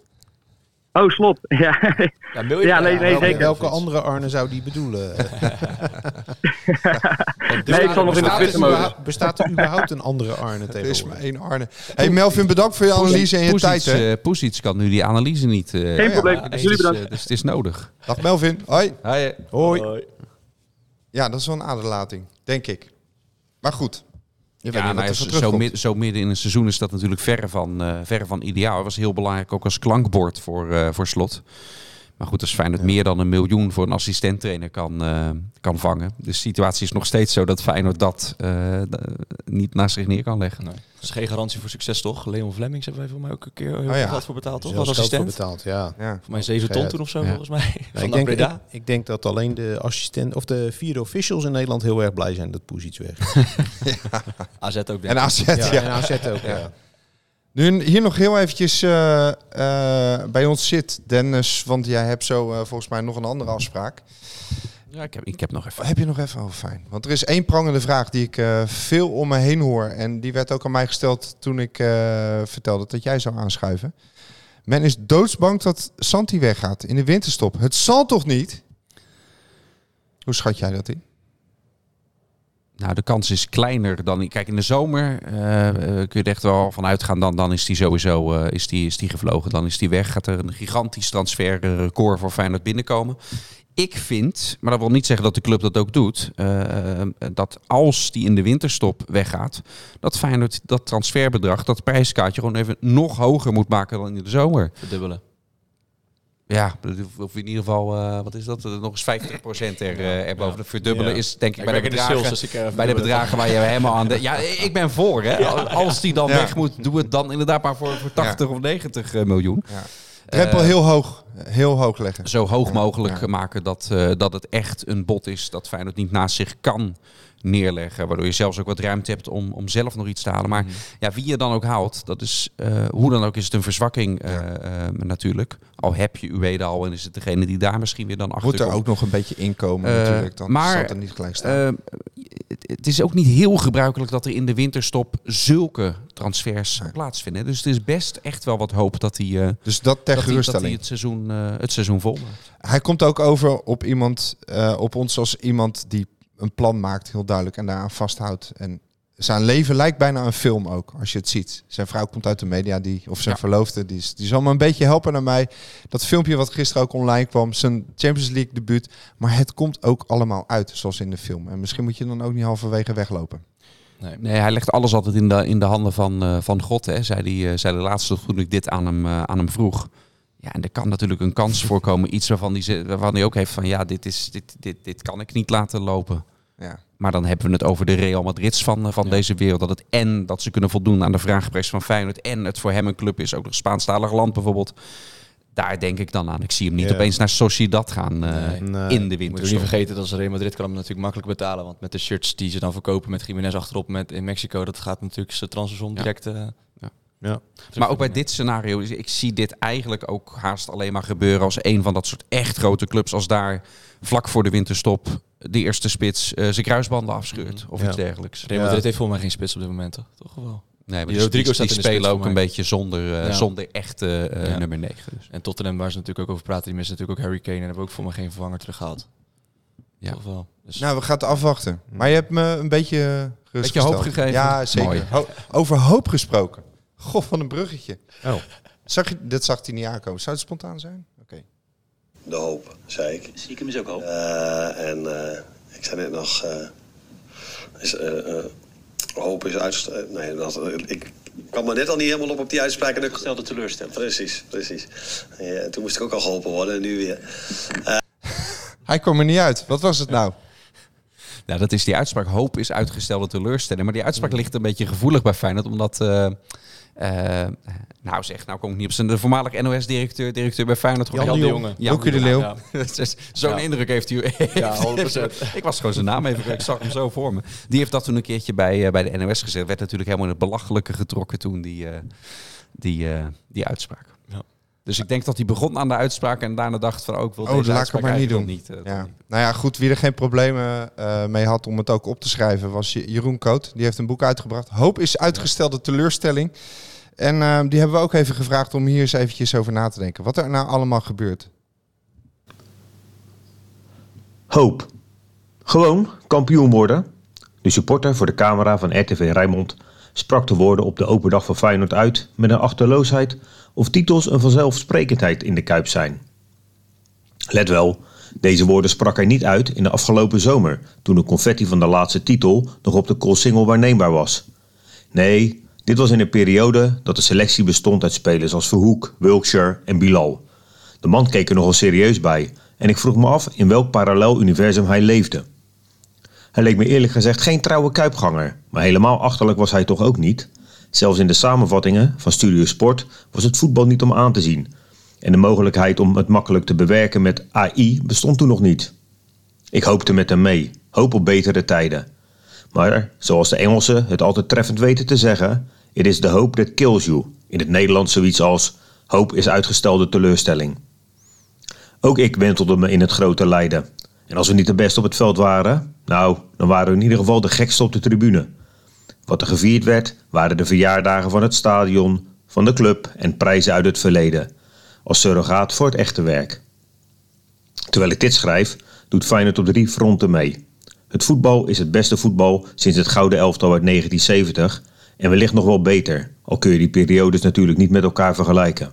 Oh, slot. *laughs* Ja, Ja, wil je- ja nee, nee, zeker. welke andere Arne zou die bedoelen? *laughs* Nee, ik zal nog in de bestaat, er Twitter mode. überhaupt, bestaat er überhaupt een andere Arne *laughs* Er is maar tegenwoordig? één Arne. Hey Melvin, bedankt voor je analyse en je tijd. Eh, Poesiets kan nu die analyse niet. eh, Geen probleem. ja, Jullie dus, bedankt. eh, dus het is nodig. Dag Melvin. Hoi. Hoi. Hoi. Ja, dat is wel een aderlating, denk ik. Maar goed. Ja, nou ja, er zo, zo, terugkomt. mid- zo midden in een seizoen is dat natuurlijk verre van, eh, verre van ideaal. Het was heel belangrijk ook als klankbord voor, eh, voor slot. Maar goed, als Feyenoord meer dan een miljoen voor een assistenttrainer kan, eh, kan vangen. De situatie is nog steeds zo dat Feyenoord dat eh, niet naast zich neer kan leggen. Nee. Dat is geen garantie voor succes, toch? Leon Flemings hebben wij voor mij ook een keer heel ja. geld voor betaald, toch? Als geld voor assistent. betaald, ja. Ja. Voor mij 7 ton toen of zo, Ja. volgens mij. *laughs* Van ik, denk, Breda. ik, ik denk dat alleen de assistent of de vierde officials in Nederland heel erg blij zijn dat Poes iets weg is. *laughs* AZ *laughs* ook, denk En. AZ, Ja, ja. en AZ ook, ja. Nu hier nog heel eventjes eh, eh, bij ons zit, Dennis. Want jij hebt zo eh, volgens mij nog een andere afspraak. Ja, ik heb, ik heb nog even. Heb je nog even over fijn? Want er is één prangende vraag die ik veel om me heen hoor. En die werd ook aan mij gesteld toen ik vertelde dat jij zou aanschuiven. Men is doodsbang dat Santi weggaat in de winterstop. Het zal toch niet? Hoe schat jij dat in? Nou, de kans is kleiner dan... Kijk, in de zomer eh, eh, kun je er echt wel van uitgaan. Dan, dan is die sowieso eh, is die, is die gevlogen. Dan is die weg. Gaat er een gigantisch transferrecord voor Feyenoord binnenkomen. Ik vind, maar dat wil niet zeggen dat de club dat ook doet... dat als die in de winterstop weggaat... dat Feyenoord dat transferbedrag, dat prijskaartje... gewoon even nog hoger moet maken dan in de zomer. Verdubbelen. Ja, of in ieder geval, eh, wat is dat? Nog eens 50% er, eh erboven. Verdubbelen Ja. is denk ik Ik bij de bedragen, sales, dus ik, eh, bij de bedragen waar je helemaal aan... De, ja, ik ben voor, hè. Als die dan Ja. weg moet, doe het dan inderdaad maar voor, voor 80 of 90 miljoen. Drempel heel hoog, heel hoog leggen. Zo hoog mogelijk Ja. maken dat, eh, dat het echt een bot is dat Feyenoord niet naast zich kan neerleggen. Waardoor je zelfs ook wat ruimte hebt om, om zelf nog iets te halen. Maar ja, wie je dan ook haalt, dat is eh, hoe dan ook is het een verzwakking eh, eh, natuurlijk. Al heb je Ueda al en is het degene die daar misschien weer dan achter Moet er komt. ook nog een beetje inkomen natuurlijk. Dan maar, zal het er niet gelijk staan. Het, het is ook niet heel gebruikelijk dat er in de winterstop zulke transfers plaatsvinden. Dus het is best echt wel wat hoop dat hij, dus dat ter dat hij, dat hij het, seizoen, het seizoen vol maakt. Hij komt ook over op iemand, op ons als iemand die een plan maakt, heel duidelijk, en daaraan vasthoudt. En zijn leven lijkt bijna een film ook, als je het ziet. Zijn vrouw komt uit de media, die, of zijn Ja. verloofde, die, is- die zal me een beetje helpen naar mij. Dat filmpje wat gisteren ook online kwam, zijn Champions League debuut. Maar het komt ook allemaal uit, zoals in de film. En misschien moet je dan ook niet halverwege weglopen. Nee. Nee, hij legt alles altijd in de, in de handen van, eh, van God, hè, zei, die, eh, zei de laatste toen ik dit aan hem, eh, aan hem vroeg. Ja, en er kan natuurlijk een kans voorkomen, iets waarvan hij, ze- waarvan hij ook heeft van ja, dit, is, dit, dit, dit kan ik niet laten lopen. Ja. Maar dan hebben we het over de Real Madrids van, eh, van deze wereld. Dat het en dat ze kunnen voldoen aan de vraagprijs van Feyenoord. En het voor hem een club is, ook nog Spaanstalig land bijvoorbeeld. Daar denk ik dan aan. Ik zie hem niet Ja. opeens naar Sociedad gaan eh, Nee. in de Je moet winter. niet vergeten dat ze Real Madrid kan hem natuurlijk makkelijk betalen. Want met de shirts die ze dan verkopen met Jiménez achterop met, in Mexico, dat gaat natuurlijk zijn transfersom Ja. direct... eh, Ja. Maar ook bij dit scenario, ik zie dit eigenlijk ook haast alleen maar gebeuren als een van dat soort echt grote clubs. Als daar vlak voor de winterstop de eerste spits eh, zijn kruisbanden afscheurt of Ja. iets dergelijks. Real Madrid heeft voor mij geen spits op dit moment, toch? Toch wel? Nee, maar Die die, die, spelen ook een beetje zonder, eh, Ja. zonder echte eh, Ja. nummer 9. Dus. En Tottenham, waar ze natuurlijk ook over praten, die missen natuurlijk ook Harry Kane en hebben ook voor mij geen vervanger teruggehaald. Ja. Toch wel. Dus Nou, we gaan het afwachten. Maar je hebt me een beetje gerustgesteld. Beetje hoop gegeven? Ja, zeker. Ho- over hoop gesproken. Goh, van een bruggetje. Oh. Zag je, dit zag hij niet aankomen. Zou het spontaan zijn? Oké. De hoop, zei ik. Stiekem is ook hoop. Eh, en eh, ik zei net nog... eh, is, hoop is uitgesteld. Nee, dat, ik kwam er net al niet helemaal op op die uitspraak. En ik- Stelde teleurstellend. Precies, precies. Ja, toen moest ik ook al geholpen worden en nu weer. *laughs* Hij kwam er niet uit. Wat was het nou? Ja, dat is die uitspraak. Hoop is uitgestelde teleurstelling. Maar die uitspraak ligt een beetje gevoelig bij Feyenoord. Omdat, nou zeg, nou kom ik niet op zijn... De voormalig NOS-directeur directeur bij Feyenoord. Jan de Jonge. Jan Hoekie de Leeuw. *laughs* Zo'n Ja. indruk heeft hij. *laughs* Ja, 100%. ik was gewoon zijn naam even. Ik zag hem zo voor me. Die heeft dat toen een keertje bij, eh, bij de NOS gezegd. Werd natuurlijk helemaal in het belachelijke getrokken toen die, eh, die, eh, die uitspraak. Dus ik denk dat hij begon aan de uitspraak en daarna dacht van... ook oh, wil Oh, deze laat ik het uitspraak maar niet doen. eigenlijk wel niet. eh, Ja. Nou ja, goed. Wie er geen problemen eh, mee had om het ook op te schrijven was Je- Jeroen Koot. Die heeft een boek uitgebracht. Hoop is uitgestelde teleurstelling. En eh, die hebben we ook even gevraagd om hier eens eventjes over na te denken. Wat er nou allemaal gebeurt. Hoop. Gewoon kampioen worden. De supporter voor de camera van RTV Rijnmond sprak de woorden op de open dag van Feyenoord uit met een achterloosheid of titels een vanzelfsprekendheid in de Kuip zijn. Let wel, deze woorden sprak hij niet uit in de afgelopen zomer, toen de confetti van de laatste titel nog op de Koolsingel waarneembaar was. Nee, dit was in een periode dat de selectie bestond uit spelers als Verhoek, Wilkshire en Bilal. De man keek er nogal serieus bij en ik vroeg me af in welk parallel universum hij leefde. Hij leek me eerlijk gezegd geen trouwe kuipganger, maar helemaal achterlijk was hij toch ook niet. Zelfs in de samenvattingen van Studio Sport was het voetbal niet om aan te zien. En de mogelijkheid om het makkelijk te bewerken met AI bestond toen nog niet. Ik hoopte met hem mee, hoop op betere tijden. Maar, zoals de Engelsen het altijd treffend weten te zeggen, it is the hope that kills you. In het Nederlands zoiets als hoop is uitgestelde teleurstelling. Ook ik wentelde me in het grote lijden. En als we niet de beste op het veld waren, nou, dan waren we in ieder geval de gekste op de tribune. Wat er gevierd werd, waren de verjaardagen van het stadion, van de club en prijzen uit het verleden. Als surrogaat voor het echte werk. Terwijl ik dit schrijf, doet Feyenoord op drie fronten mee. Het voetbal is het beste voetbal sinds het gouden elftal uit 1970 en wellicht nog wel beter, al kun je die periodes natuurlijk niet met elkaar vergelijken.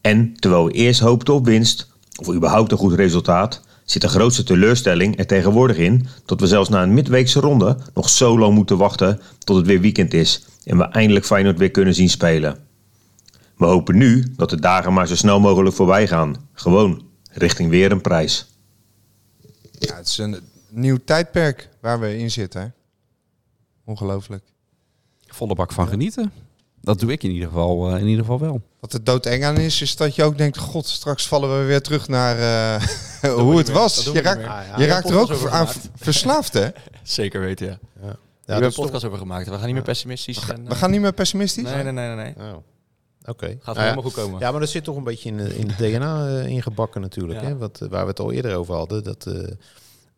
En terwijl we eerst hoopten op winst, of überhaupt een goed resultaat, zit de grootste teleurstelling er tegenwoordig in dat we zelfs na een midweekse ronde nog zo lang moeten wachten tot het weer weekend is en we eindelijk Feyenoord weer kunnen zien spelen. We hopen nu dat de dagen maar zo snel mogelijk voorbij gaan. Gewoon, richting weer een prijs. Ja, het is een nieuw tijdperk waar we in zitten. Hè? Ongelooflijk. Volle bak van genieten. Dat doe ik in ieder geval, eh, in ieder geval wel. Wat er doodeng aan is, is dat je ook denkt... God, straks vallen we weer terug naar eh, *laughs* hoe het was. Je raakt, je raakt er ook aan verslaafd, hè? *laughs* Zeker weten, ja. Ja. We hebben een podcast over gemaakt. We gaan niet meer pessimistisch. We, ga- en, we eh, gaan niet meer pessimistisch? Nee, nee, nee, nee. nee. Oh. Oké. Gaat Nou helemaal goed komen. Ja, maar dat zit toch een beetje in, de- in het DNA eh, ingebakken natuurlijk. Ja. Hè? Wat, eh, waar we het al eerder over hadden. Dat, eh,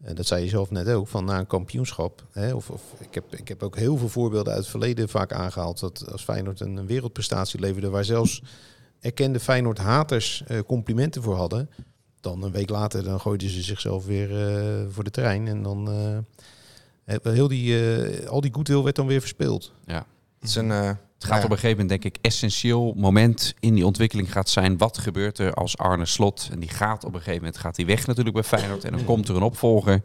en dat zei je zelf net ook, van na een kampioenschap. Hè, of, of, ik, heb, ik heb ook heel veel voorbeelden uit het verleden vaak aangehaald. Dat als Feyenoord een, wereldprestatie leverde... waar zelfs erkende Feyenoord-haters eh, complimenten voor hadden... dan een week later dan gooiden ze zichzelf weer eh, voor de trein. En dan... eh, eh, heel die, eh, al die goodwill werd dan weer verspeeld. Ja. Het is een... eh, Het gaat op een gegeven moment, denk ik, essentieel moment in die ontwikkeling gaat zijn. Wat gebeurt er als Arne Slot? En die gaat op een gegeven moment gaat hij weg natuurlijk bij Feyenoord. En dan komt er een opvolger.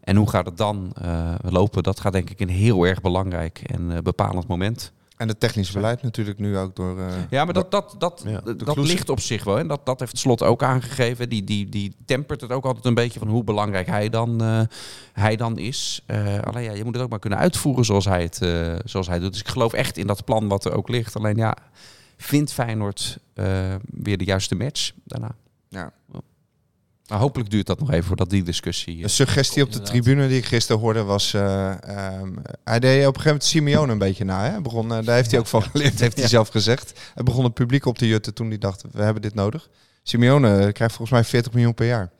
En hoe gaat het dan eh, lopen? Dat gaat denk ik een heel erg belangrijk en eh, bepalend moment. En het technisch beleid natuurlijk nu ook door... eh, Ja, maar dat, dat, dat, Ja. dat ligt op zich wel. En dat, dat heeft Slot ook aangegeven. Die, die, die tempert het ook altijd een beetje van hoe belangrijk hij dan, eh, hij dan is. Eh, alleen ja, je moet het ook maar kunnen uitvoeren zoals hij het zoals hij doet. Dus ik geloof echt in dat plan wat er ook ligt. Alleen ja, vindt Feyenoord weer de juiste match daarna? Ja. Maar hopelijk duurt dat nog even voordat die discussie... eh, Een suggestie op de Inderdaad. tribune die ik gisteren hoorde was... eh, ehm, hij deed op een gegeven moment Simeone een beetje na. Hè? Hij Begon, eh, daar heeft hij ook van geleerd, heeft hij zelf gezegd. Hij begon het publiek op te jutten toen hij dacht, we hebben dit nodig. Simeone krijgt volgens mij 40 miljoen per jaar.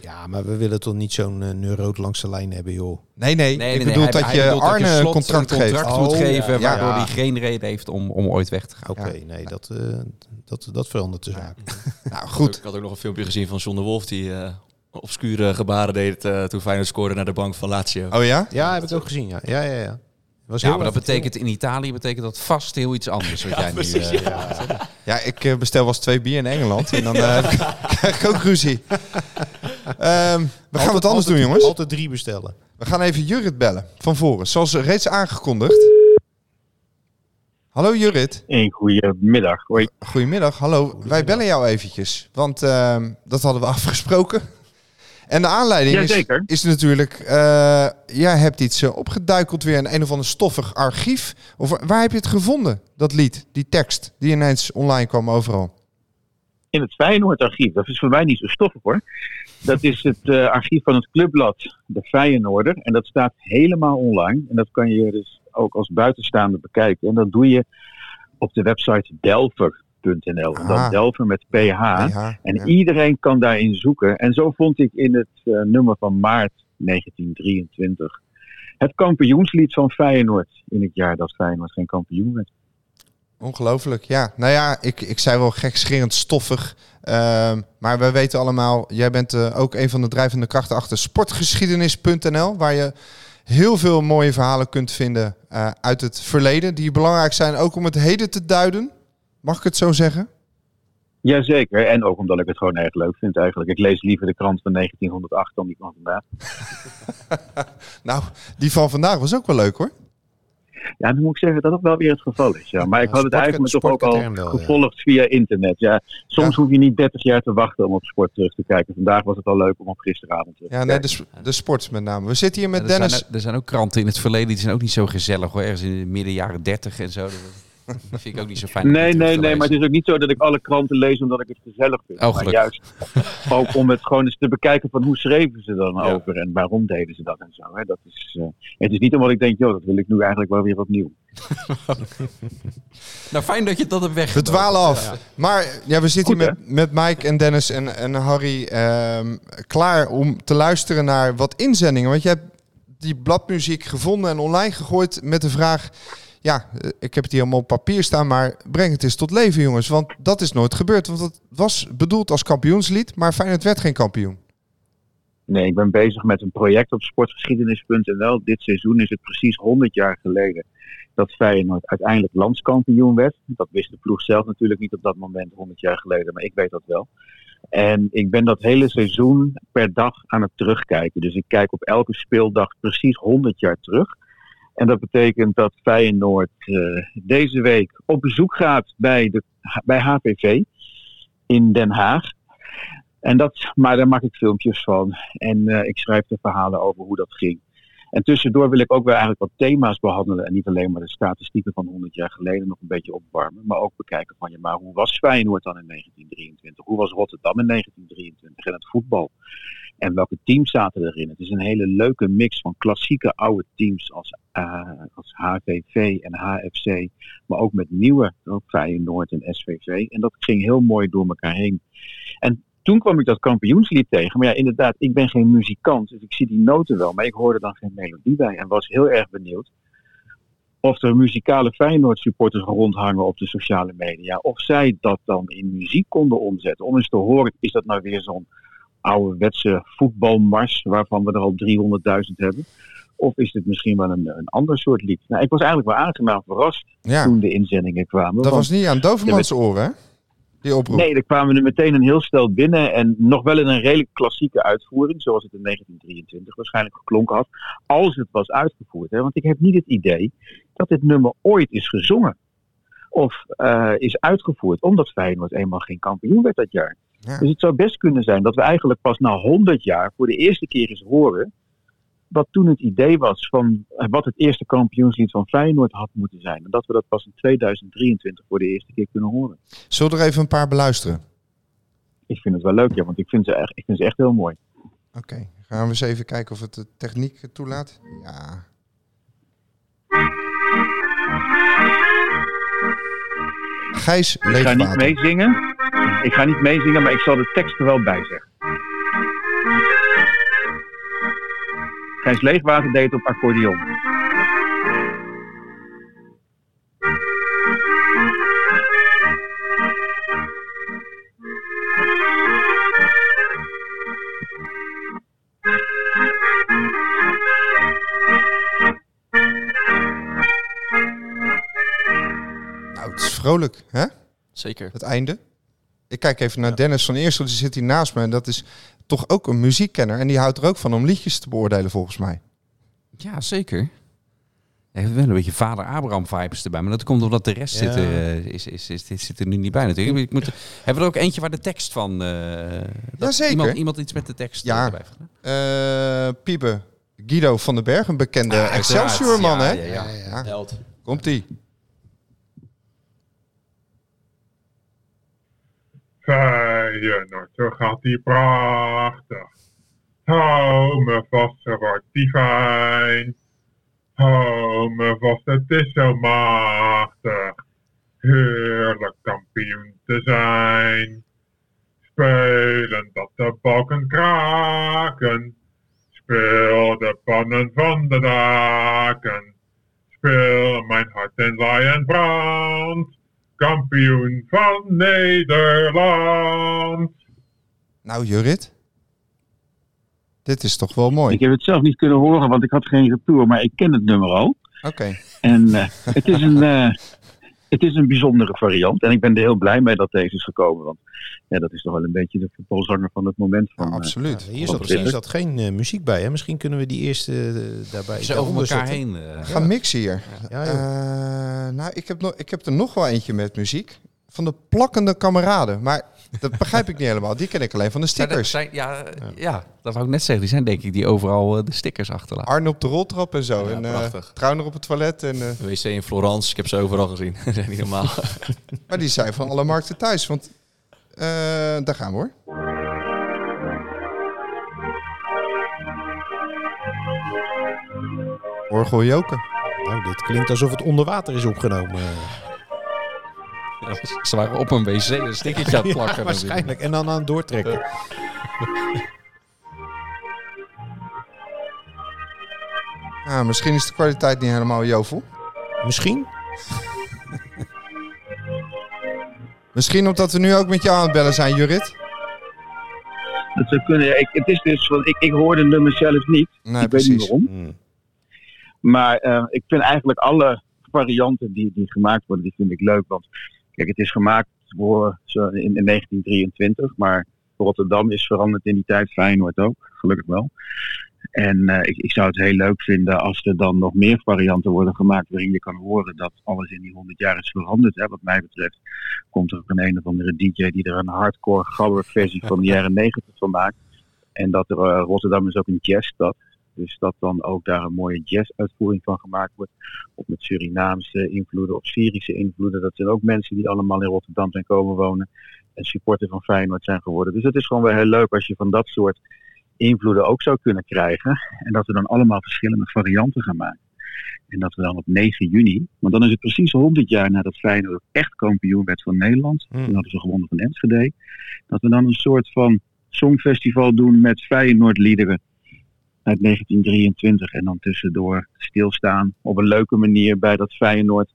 Ja, maar we willen toch niet zo'n uh, neuroot langs de lijn hebben, joh. Nee, nee, Nee, ik nee, bedoel hij- dat hij je bedoelt dat Arne een contract, een contract geeft. moet Oh, geven, ja, waardoor ja. hij geen reden heeft om, om ooit weg te gaan. Oké, nee, dat, eh, dat, dat verandert de zaak. *laughs* Nou, goed. Ik had ook nog een filmpje gezien van John de Wolf die eh, obscure gebaren deed eh, toen Feyenoord scoorde naar de bank van Lazio. Oh ja? Ja, heb ik ook gezien, ja. Ja, ja, ja. Was Ja, maar dat betekent in Italië betekent dat vast heel iets anders. Wat *laughs* jij nu, eh, Ja, ik eh, bestel wel eens twee bier in Engeland en dan eh, *laughs* krijg ik ook ruzie. Ehm, we gaan wat anders Altijd- doen, jongens. Altijd drie bestellen. We gaan even Jurrit bellen van voren. Zoals reeds aangekondigd. Hallo Jurrit. Een goede middag. Hoi. Goedemiddag, hallo. Wij bellen jou eventjes, want ehm, dat hadden we *laughs* afgesproken. En de aanleiding is, Jazeker. is natuurlijk, eh, jij hebt iets eh, opgeduikeld weer in een of ander stoffig archief. Of waar heb je het gevonden, dat lied, die tekst, die ineens online kwam overal? In het Feyenoord-archief. Dat is voor mij niet zo stoffig hoor. Dat is het eh, archief van het clubblad De Feyenoorder. En dat staat helemaal online. En dat kan je dus ook als buitenstaander bekijken. En dat doe je op de website Delver. Delver.nl. Ah. Dan Delver met PH. PH, En ja. iedereen kan daarin zoeken. En zo vond ik in het eh, nummer van maart 1923 het kampioenslied van Feyenoord. In het jaar dat Feyenoord geen kampioen werd. Ongelooflijk, ja. Nou ja, ik, ik zei wel gekscherend stoffig. Ehm, maar we weten allemaal, jij bent eh, ook een van de drijvende krachten achter sportgeschiedenis.nl. Waar je heel veel mooie verhalen kunt vinden eh, uit het verleden. Die belangrijk zijn ook om het heden te duiden. Mag ik het zo zeggen? Jazeker, en ook omdat ik het gewoon erg leuk vind eigenlijk. Ik lees liever de krant van 1908 dan die van vandaag. *laughs* Nou, die van vandaag was ook wel leuk hoor. Ja, dan moet ik zeggen dat dat wel weer het geval is. Ja. Maar ik Ja, had het eigenlijk toch ook al wel, ja. gevolgd via internet. Ja, soms Ja. hoef je niet 30 jaar te wachten om op sport terug te kijken. Vandaag was het al leuk om op gisteravond terug te Ja, nee, kijken. de, sp- de sport met name. We zitten hier met er, Dennis. zijn, er zijn ook kranten in het verleden, die zijn ook niet zo gezellig hoor. Ergens in de midden jaren 30 en zo. Dat, vind ik ook niet zo fijn. Nee, nee, nee, maar het is ook niet zo dat ik alle kranten lees omdat ik het gezellig vind. Oh, maar juist ook om het gewoon eens te bekijken van hoe schreven ze dan Ja. over en waarom deden ze dat en zo. Hè. Dat is, eh, het is niet omdat ik denk, joh, dat wil ik nu eigenlijk wel weer opnieuw. *laughs* Nou, fijn dat je dat hebt weg. We dwalen af. Maar ja, we zitten Goed, hier met, met Mike en Dennis en, en Harry ehm, klaar om te luisteren naar wat inzendingen. Want je hebt die bladmuziek gevonden en online gegooid met de vraag... Ja, eh, ik heb het hier allemaal op papier staan, maar breng het eens tot leven, jongens. Want dat is nooit gebeurd. Want het was bedoeld als kampioenslied, maar Feyenoord werd geen kampioen. Nee, ik ben bezig met een project op sportgeschiedenis.nl. Dit seizoen is het precies 100 jaar geleden dat Feyenoord uiteindelijk landskampioen werd. Dat wist de ploeg zelf natuurlijk niet op dat moment, 100 jaar geleden, maar ik weet dat wel. En ik ben dat hele seizoen per dag aan het terugkijken. Dus ik kijk op elke speeldag precies 100 jaar terug. En dat betekent dat Feyenoord eh, deze week op bezoek gaat bij, de, bij HPV in Den Haag. En dat, maar daar maak ik filmpjes van. En eh, ik schrijf de verhalen over hoe dat ging. En tussendoor wil ik ook wel eigenlijk wat thema's behandelen. En niet alleen maar de statistieken van 100 jaar geleden nog een beetje opwarmen. Maar ook bekijken van, ja, maar hoe was Feyenoord dan in 1923? Hoe was Rotterdam in 1923 en het voetbal? En welke teams zaten erin? Het is een hele leuke mix van klassieke oude teams als, eh, als HVV en HFC. Maar ook met nieuwe, ook Feyenoord en SVV. En dat ging heel mooi door elkaar heen. En toen kwam ik dat kampioenslied tegen. Maar ja, inderdaad, ik ben geen muzikant. Dus ik zie die noten wel. Maar ik hoorde dan geen melodie bij. En was heel erg benieuwd of er muzikale Feyenoord supporters rondhangen op de sociale media. Of zij dat dan in muziek konden omzetten. Om eens te horen, is dat nou weer zo'n ouderwetse voetbalmars waarvan we er al 300.000 hebben? Of is het misschien wel een, een ander soort lied? Nou, ik was eigenlijk wel aangenaam verrast Ja. toen de inzendingen kwamen. Dat was niet aan Dovermans oren, hè? Die oproep. Nee, er kwamen er meteen een heel stel binnen. En nog wel in een redelijk klassieke uitvoering. Zoals het in 1923 waarschijnlijk geklonken had. Als het was uitgevoerd. Hè? Want ik heb niet het idee dat dit nummer ooit is gezongen. Of eh, is uitgevoerd. Omdat Feyenoord eenmaal geen kampioen werd dat jaar. Ja. Dus het zou best kunnen zijn dat we eigenlijk pas na 100 jaar voor de eerste keer eens horen. Wat toen het idee was van eh, wat het eerste kampioenslied van Feyenoord had moeten zijn. En dat we dat pas in 2023 voor de eerste keer kunnen horen. Zullen we er even een paar beluisteren? Ik vind het wel leuk, ja, want ik vind ze echt, ik vind ze echt heel mooi. Oké, gaan we eens even kijken of het de techniek toelaat. Ja. Gijs Ik ga niet meezingen. Ik ga niet meezingen, maar ik zal de tekst er wel bij Gijs Leegwater deed op accordeon. Nou, het is vrolijk, hè? Zeker. Het einde. Ik kijk even naar Dennis van Eersel, die zit hier naast me. En dat is toch ook een muziekkenner. En die houdt er ook van om liedjes te beoordelen, volgens mij. Ja, zeker. Hij heeft wel een beetje vader Abraham vibes erbij. Maar dat komt omdat de rest Ja. zit, eh, is, is, is, dit zit er nu niet bij natuurlijk. Ik moet, hebben we er ook eentje waar de tekst van... eh dat Jazeker. Iemand, iemand iets met de tekst Ja. erbij heeft gedaan? Eh Piepe, Guido van den Berg, een bekende Ah, Excelsior-man, hè? Ja, ja, ja. Held. Komt-ie. Feyenoord, zo gaat die prachtig. Hou me vast, zo wordt die fijn. Hou me vast, het is zo machtig. Heerlijk kampioen te zijn. Spelen dat de balken kraken. Speel de pannen van de daken. Speel mijn hart en laai en brand. Kampioen van Nederland. Nou, Jurit. Dit is toch wel mooi. Ik heb het zelf niet kunnen horen, want ik had geen retour, maar ik ken het nummer al. Oké. En eh, het, is een, eh, het is een bijzondere variant. En ik ben er heel blij mee dat deze is gekomen. Want ja, dat is toch wel een beetje de voetbalzanger van het moment. Van, absoluut. Hier zat, hier zat geen eh, muziek bij, hè? Misschien kunnen we die eerste eh, daarbij... Ze over elkaar zetten. heen, eh. Ga mixen hier. Ja. Eh, nou, ik heb, nog, ik heb er nog wel eentje met muziek. Van de plakkende kameraden. Maar dat begrijp ik niet helemaal. Die ken ik alleen van de stickers. zijn, ja, ja. dat wou ik net zeggen. Die zijn denk ik die overal eh, de stickers achterlaten. Arne op de roltrap en zo. en eh prachtig. Trouwner op het toilet. En, eh, WC in Florence, ik heb ze overal gezien. *laughs* dat is niet normaal. *laughs* maar die zijn van alle markten thuis. Want eh, daar gaan we hoor. Orgel Joken. Nou, dit klinkt alsof het onder water is opgenomen. Ze waren op een wc een stickertje aan het *laughs* plakken. Ja, waarschijnlijk. En dan aan het doortrekken. *laughs* Ah, misschien is de kwaliteit niet helemaal jovel. Misschien? *laughs* Misschien omdat we nu ook met jou aan het bellen zijn, Jurit. Dat zou kunnen. Ja, Ik, het is dus, want ik, ik hoor de nummer zelf niet. Nee, ik weet niet waarom. Maar eh, ik vind eigenlijk alle varianten die, die gemaakt worden, die vind ik leuk. Want kijk, het is gemaakt voor, in, in 1923, maar Rotterdam is veranderd in die tijd, Feyenoord ook, gelukkig wel. En eh, ik, ik zou het heel leuk vinden als er dan nog meer varianten worden gemaakt waarin je kan horen dat alles in die 100 jaar is veranderd. Hè. Wat mij betreft komt er een een of andere DJ die er een hardcore gabber versie van de jaren 90 van maakt. En dat er, eh, Rotterdam is ook een jazzstad. Dus dat dan ook daar een mooie jazz-uitvoering van gemaakt wordt. Of met Surinaamse invloeden of Syrische invloeden. Dat zijn ook mensen die allemaal in Rotterdam zijn komen wonen. En supporter van Feyenoord zijn geworden. Dus het is gewoon wel heel leuk als je van dat soort invloeden ook zou kunnen krijgen. En dat we dan allemaal verschillende varianten gaan maken. En dat we dan op 9 juni, want dan is het precies 100 jaar nadat Feyenoord echt kampioen werd van Nederland. Toen hadden ze gewonnen van Enschede. Dat we dan een soort van songfestival doen met Feyenoord liederen uit 1923 en dan tussendoor stilstaan op een leuke manier bij dat Feyenoord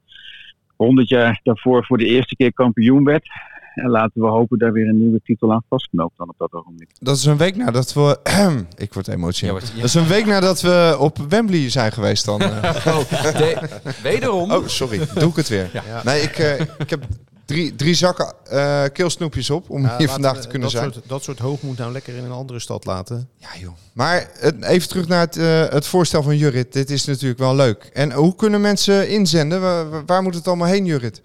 100 jaar daarvoor voor de eerste keer kampioen werd. En laten we hopen daar weer een nieuwe titel aan vastknoopt dan op dat ogenblik. Dat is een week nadat we... *clears throat* ik word emotioneel. Ja, wordt- ja. Dat is een week nadat we op Wembley zijn geweest dan. *laughs* eh. Oh, de- wederom. Oh, sorry. Doe ik het weer. Ja. Nee, ik, eh, ik heb drie, drie zakken eh keelsnoepjes op om Ja, hier vandaag we te kunnen dat zijn. Soort, dat soort hoogmoed nou lekker in een andere stad laten. Ja, joh. Maar even terug naar het, eh, het voorstel van Jurrit. Dit is natuurlijk wel leuk. En hoe kunnen mensen inzenden? Waar, moet het allemaal heen, Jurrit?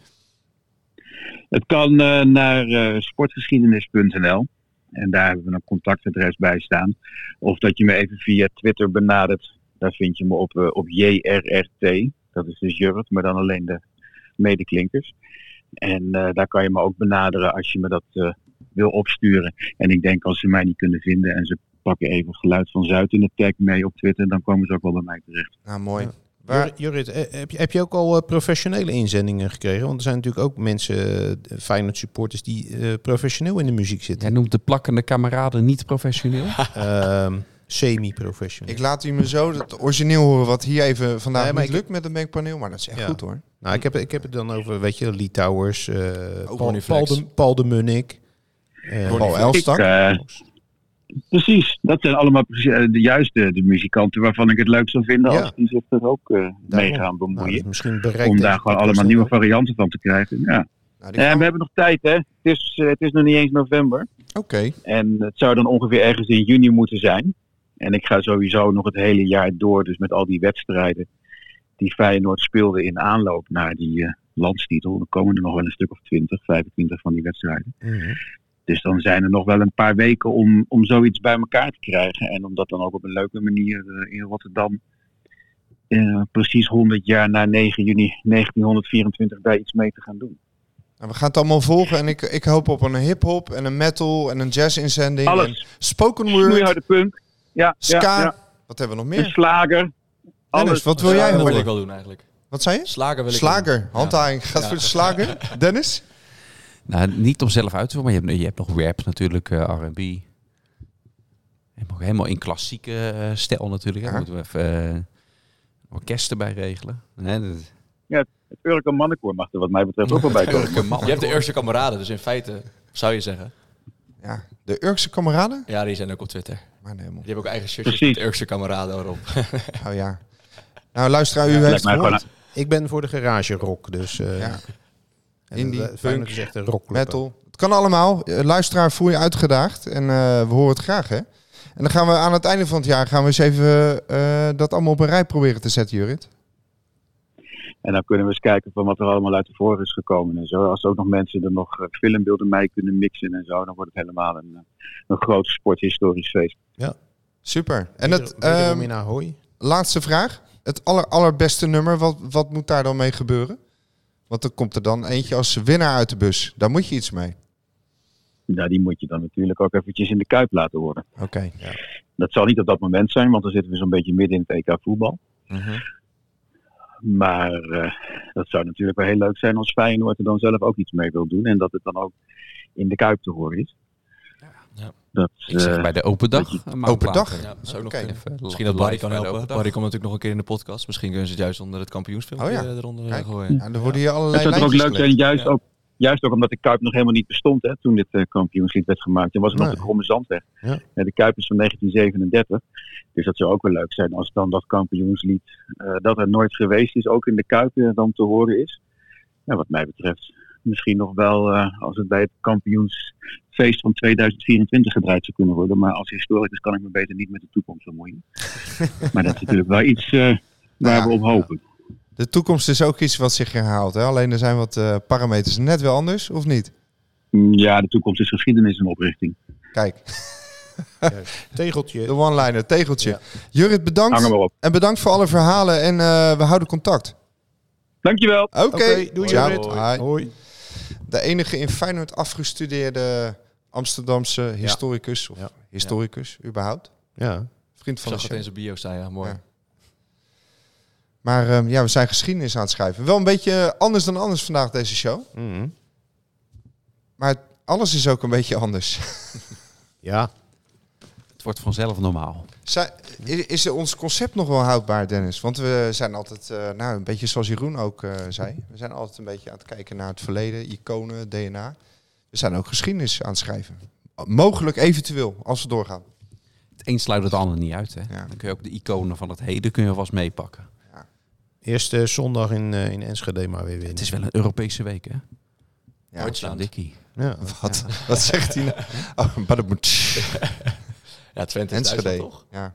Het kan eh, naar sportgeschiedenis.nl. En daar hebben we een contactadres bij staan. Of dat je me even via Twitter benadert. Daar vind je me op, op JRRT. Dat is dus Jurrit, maar dan alleen de medeklinkers. En eh, daar kan je me ook benaderen als je me dat eh, wil opsturen. En ik denk als ze mij niet kunnen vinden en ze pakken even geluid van Zuid in de tag mee op Twitter, dan komen ze ook wel bij mij terecht. Nou, mooi. Jur- Jurrit, eh, heb je, heb je ook al professionele inzendingen gekregen? Want er zijn natuurlijk ook mensen, Feyenoord supporters, die eh, professioneel in de muziek zitten. Jij noemt de plakkende kameraden niet professioneel? Ehm, Semi-professioneel. Ik laat u me zo het origineel horen wat hier even vandaag Nee, maar niet ik- lukt met een mengpaneel. Maar dat is echt Ja. goed hoor. Nou, ik heb, ik heb het dan over, weet je, Lee Towers, eh, Paul, de, Paul de Munnik. eh, Paul Elstak. Ik, eh, precies, dat zijn allemaal precies, de juiste de muzikanten waarvan ik het leuk zou vinden Ja. als die zich er ook eh, mee gaan Nou, bemoeien. misschien bereikt om daar gewoon allemaal nieuwe wel. varianten van te krijgen. Ja. Nou, gaan- we hebben nog tijd, hè? Het is, het is nog niet eens november. Oké. En het zou dan ongeveer ergens in juni moeten zijn. En ik ga sowieso nog het hele jaar door, dus met al die wedstrijden die Feyenoord speelde in aanloop naar die eh, landstitel. Er komen er nog wel een stuk of 20, 25 van die wedstrijden. Mhm. Dus dan zijn er nog wel een paar weken om, om zoiets bij elkaar te krijgen. En om dat dan ook op een leuke manier eh, in Rotterdam eh, precies 100 jaar na 9 juni 1924 daar iets mee te gaan doen. Nou, we gaan het allemaal volgen. En ik, ik hoop op een hip-hop en een metal en een jazz-inzending. Alles. En spoken word, Snoeiharde punk. Ja, ska. ja, ja. Wat hebben we nog De meer? slager. Dennis, Alles. wat wil jij dat wil horen? ik wel doen eigenlijk. Wat zei je? Slager wil ik Slager. Ja. gaat Ja. voor de slager. *laughs* Dennis? Nou, niet om zelf uit te voeren, maar je hebt, je hebt nog rap natuurlijk, eh, R&B. Helemaal in klassieke eh, stijl natuurlijk. Hè. Ja. Moeten we even eh, orkest erbij regelen. Hè, dat- Ja, het Urke mannenkoor mag er wat mij betreft ook wel bij *laughs* komen. Je hebt de Urkse kameraden, dus in feite zou je zeggen. Ja, de Urkse kameraden? Ja, die zijn ook op Twitter. Die hebben ook eigen shirtjes Precies. met Urkse kameraden erop. *laughs* Oh ja. Nou, luisteraar, u Ja, heeft gehoord. Ik ben voor de garage rock, dus... eh Ja. en Indie, is echt een rockclub. Metal. Het kan allemaal. Eh, Luisteraar, voel je uitgedaagd. En eh, we horen het graag, hè? En dan gaan we aan het einde van het jaar gaan we eens even eh, dat allemaal op een rij proberen te zetten, Jurit. En dan kunnen we eens kijken van wat er allemaal uit de voren is gekomen en zo. Als ook nog mensen er nog eh, filmbeelden mee kunnen mixen en zo, dan wordt het helemaal een, eh, een groot sporthistorisch feest. Super. En het ehm, Ahoy. laatste vraag. Het aller, allerbeste nummer, wat, wat moet daar dan mee gebeuren? Want er komt er dan eentje als winnaar uit de bus. Daar moet je iets mee. Nou, die moet je dan natuurlijk ook eventjes in de kuip laten horen. Oké. Dat zal niet op dat moment zijn, want dan zitten we zo'n beetje midden in het EK voetbal. Mhm. Maar eh, dat zou natuurlijk wel heel leuk zijn als Feyenoord er dan zelf ook iets mee wil doen. En dat het dan ook in de Kuip te horen is. Ja. Dat, ik zeg eh, bij de open dag. je- Open dag? Ja, dat zou nog. Even Misschien dat Barry kan helpen. Barry komt natuurlijk nog een keer in de podcast. Misschien kunnen ze het juist onder het kampioensfilm Oh ja. eronder eh, Kijk. gooien. Ja, dan worden hier Het allerlei zou toch ook leuk zijn, gelegd. juist, ook, juist ook omdat de Kuip nog helemaal niet bestond hè, toen dit eh, kampioenslied werd gemaakt. Toen was het nog de Kromme Zandweg. Ja. De Kuip is van 1937. Dus dat zou ook wel leuk zijn als dan dat kampioenslied, eh, dat er nooit geweest is, ook in de Kuip eh, dan te horen is. Ja, wat mij betreft misschien nog wel als het bij het kampioensfeest van 2024 gedraaid zou kunnen worden. Maar als historicus kan ik me beter niet met de toekomst bemoeien. *laughs* maar dat is natuurlijk wel iets waar we op hopen. De toekomst is ook iets wat zich herhaalt. Hè? Alleen er zijn wat eh, parameters net wel anders, of niet? Ja, de toekomst is geschiedenis en oprichting. Kijk, Tegeltje. de one-liner, tegeltje. Ja. Jurit, bedankt. Hang maar op. En bedankt voor alle verhalen en eh, we houden contact. Dankjewel. Oké, Oké, doei Ciao. Jorrit. Hi. Hoi. De enige in Feyenoord afgestudeerde Amsterdamse historicus, of Ja. historicus überhaupt. Ja. Vriend van de zag het show. in zijn bio staan, ja. Mooi. Maar ehm, ja, we zijn geschiedenis aan het schrijven. Wel een beetje anders dan anders vandaag deze show. Mhm. Maar alles is ook een beetje anders. *laughs* Ja. Het wordt vanzelf normaal. Zij- Is ons concept nog wel houdbaar, Dennis? Want we zijn altijd, eh, nou, een beetje zoals Jeroen ook eh, zei. We zijn altijd een beetje aan het kijken naar het verleden, iconen, DNA. We zijn ook geschiedenis aan het schrijven. Mogelijk, eventueel, als we doorgaan. Het een sluit het ander niet uit. Hè? Ja. Dan kun je ook de iconen van het heden kun je vast meepakken. Eerste zondag in, eh, in Enschede maar weer winnen. Het is wel een Europese week, hè? Ja, Duitsland. Dikkie. Ja. wat, wat zegt hij nou? *laughs* Oh, maar dat moet... Ja, Twente is Enschede. Duitsland, toch? Ja.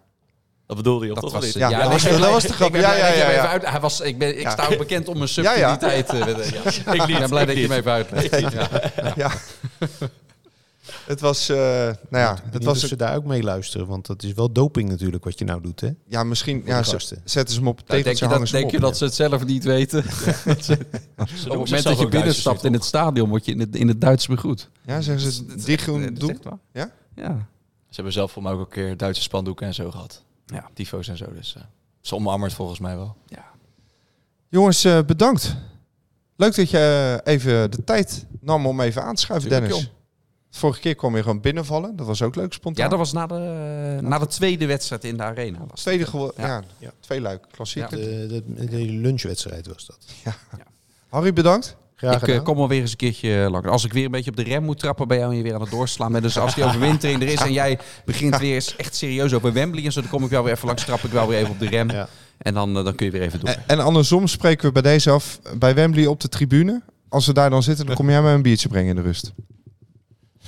Dat bedoelde je, Dat toch? was, niet? Ja, ja, dat was dat was de ik grap. Ja, ja, ja, ja. uit- Hij was, ik, ben, ik Ja. sta ook bekend om mijn Ja, ja. subtiliteit. eh, ja. Ik ben blij dat je hem even uitlegt. Ja. *laughs* ja. Het was, eh, nou ja, het Het was ze daar ook mee luisteren, want dat is wel doping natuurlijk wat je nou doet, hè? Ja, misschien ja, gasten. zetten ze hem op het Nou, denk tegeltje, je, dat, denk je dat ze het zelf niet weten? Ze *laughs* *laughs* Op het moment dat je binnenstapt in het stadion, word je in het, in het Duits begroet. Ja, zeggen ze die groen doel. echt waar. Ja? Ja. Ze hebben zelf voor mij ook een keer Duitse spandoeken en zo gehad. Ja. Tifo's en zo. Dus eh ze omarmen het volgens mij wel. Jongens, eh, bedankt. Leuk dat je even de tijd nam om even aan te schuiven, Tuurlijk, Dennis. Vorige keer kwam je gewoon binnenvallen. Dat was ook leuk, spontaan. Ja, dat was na de, na de tweede wedstrijd in de arena. Was Tweede gewo- ja. Ja. Ja, twee luik. Klassiek. De, de, de lunchwedstrijd was dat. Harry, bedankt. Graag ik eh, gedaan. kom wel weer eens een keertje langer. Als ik weer een beetje op de rem moet trappen bij jou en je weer aan het doorslaan bent. Dus als die overwintering er is en jij begint weer eens echt serieus over Wembley en zo, dan kom ik wel weer even langs, trap ik wel weer even op de rem. Ja. En dan, eh, dan kun je weer even door. En, en andersom spreken we bij deze af bij Wembley op de tribune. Als we daar dan zitten, dan *laughs* kom jij mij een biertje brengen in de rust.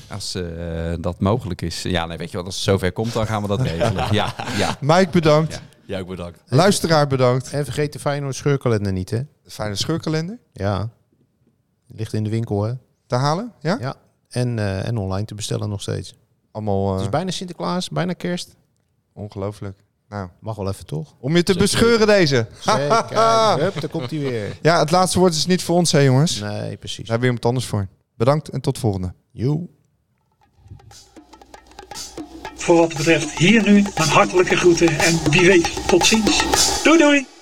Als eh, dat mogelijk is. Ja, nee, weet je wat, als het zover komt, dan gaan we dat regelen. *laughs* Ja, ja. Mike, bedankt. Ja. Jij ook bedankt. Luisteraar, bedankt. En vergeet de Feyenoord scheurkalender niet, hè? Fijne scheurkalender Ja. Ligt in de winkel, hè? te halen. Ja? Ja. En, eh, en online te bestellen nog steeds. Allemaal Het eh, is bijna Sinterklaas, bijna kerst. ongelooflijk. Nou, Mag wel even, toch? om je te Zeker. bescheuren deze. Zeker. Kijk, *laughs* hup, daar komt hij weer. Ja, het laatste woord is niet voor ons, hè jongens. Daar Nee, precies. hebben we iemand anders voor. Bedankt en tot volgende. Joe. Voor wat betreft hier nu mijn hartelijke groeten en wie weet tot ziens. Doei doei!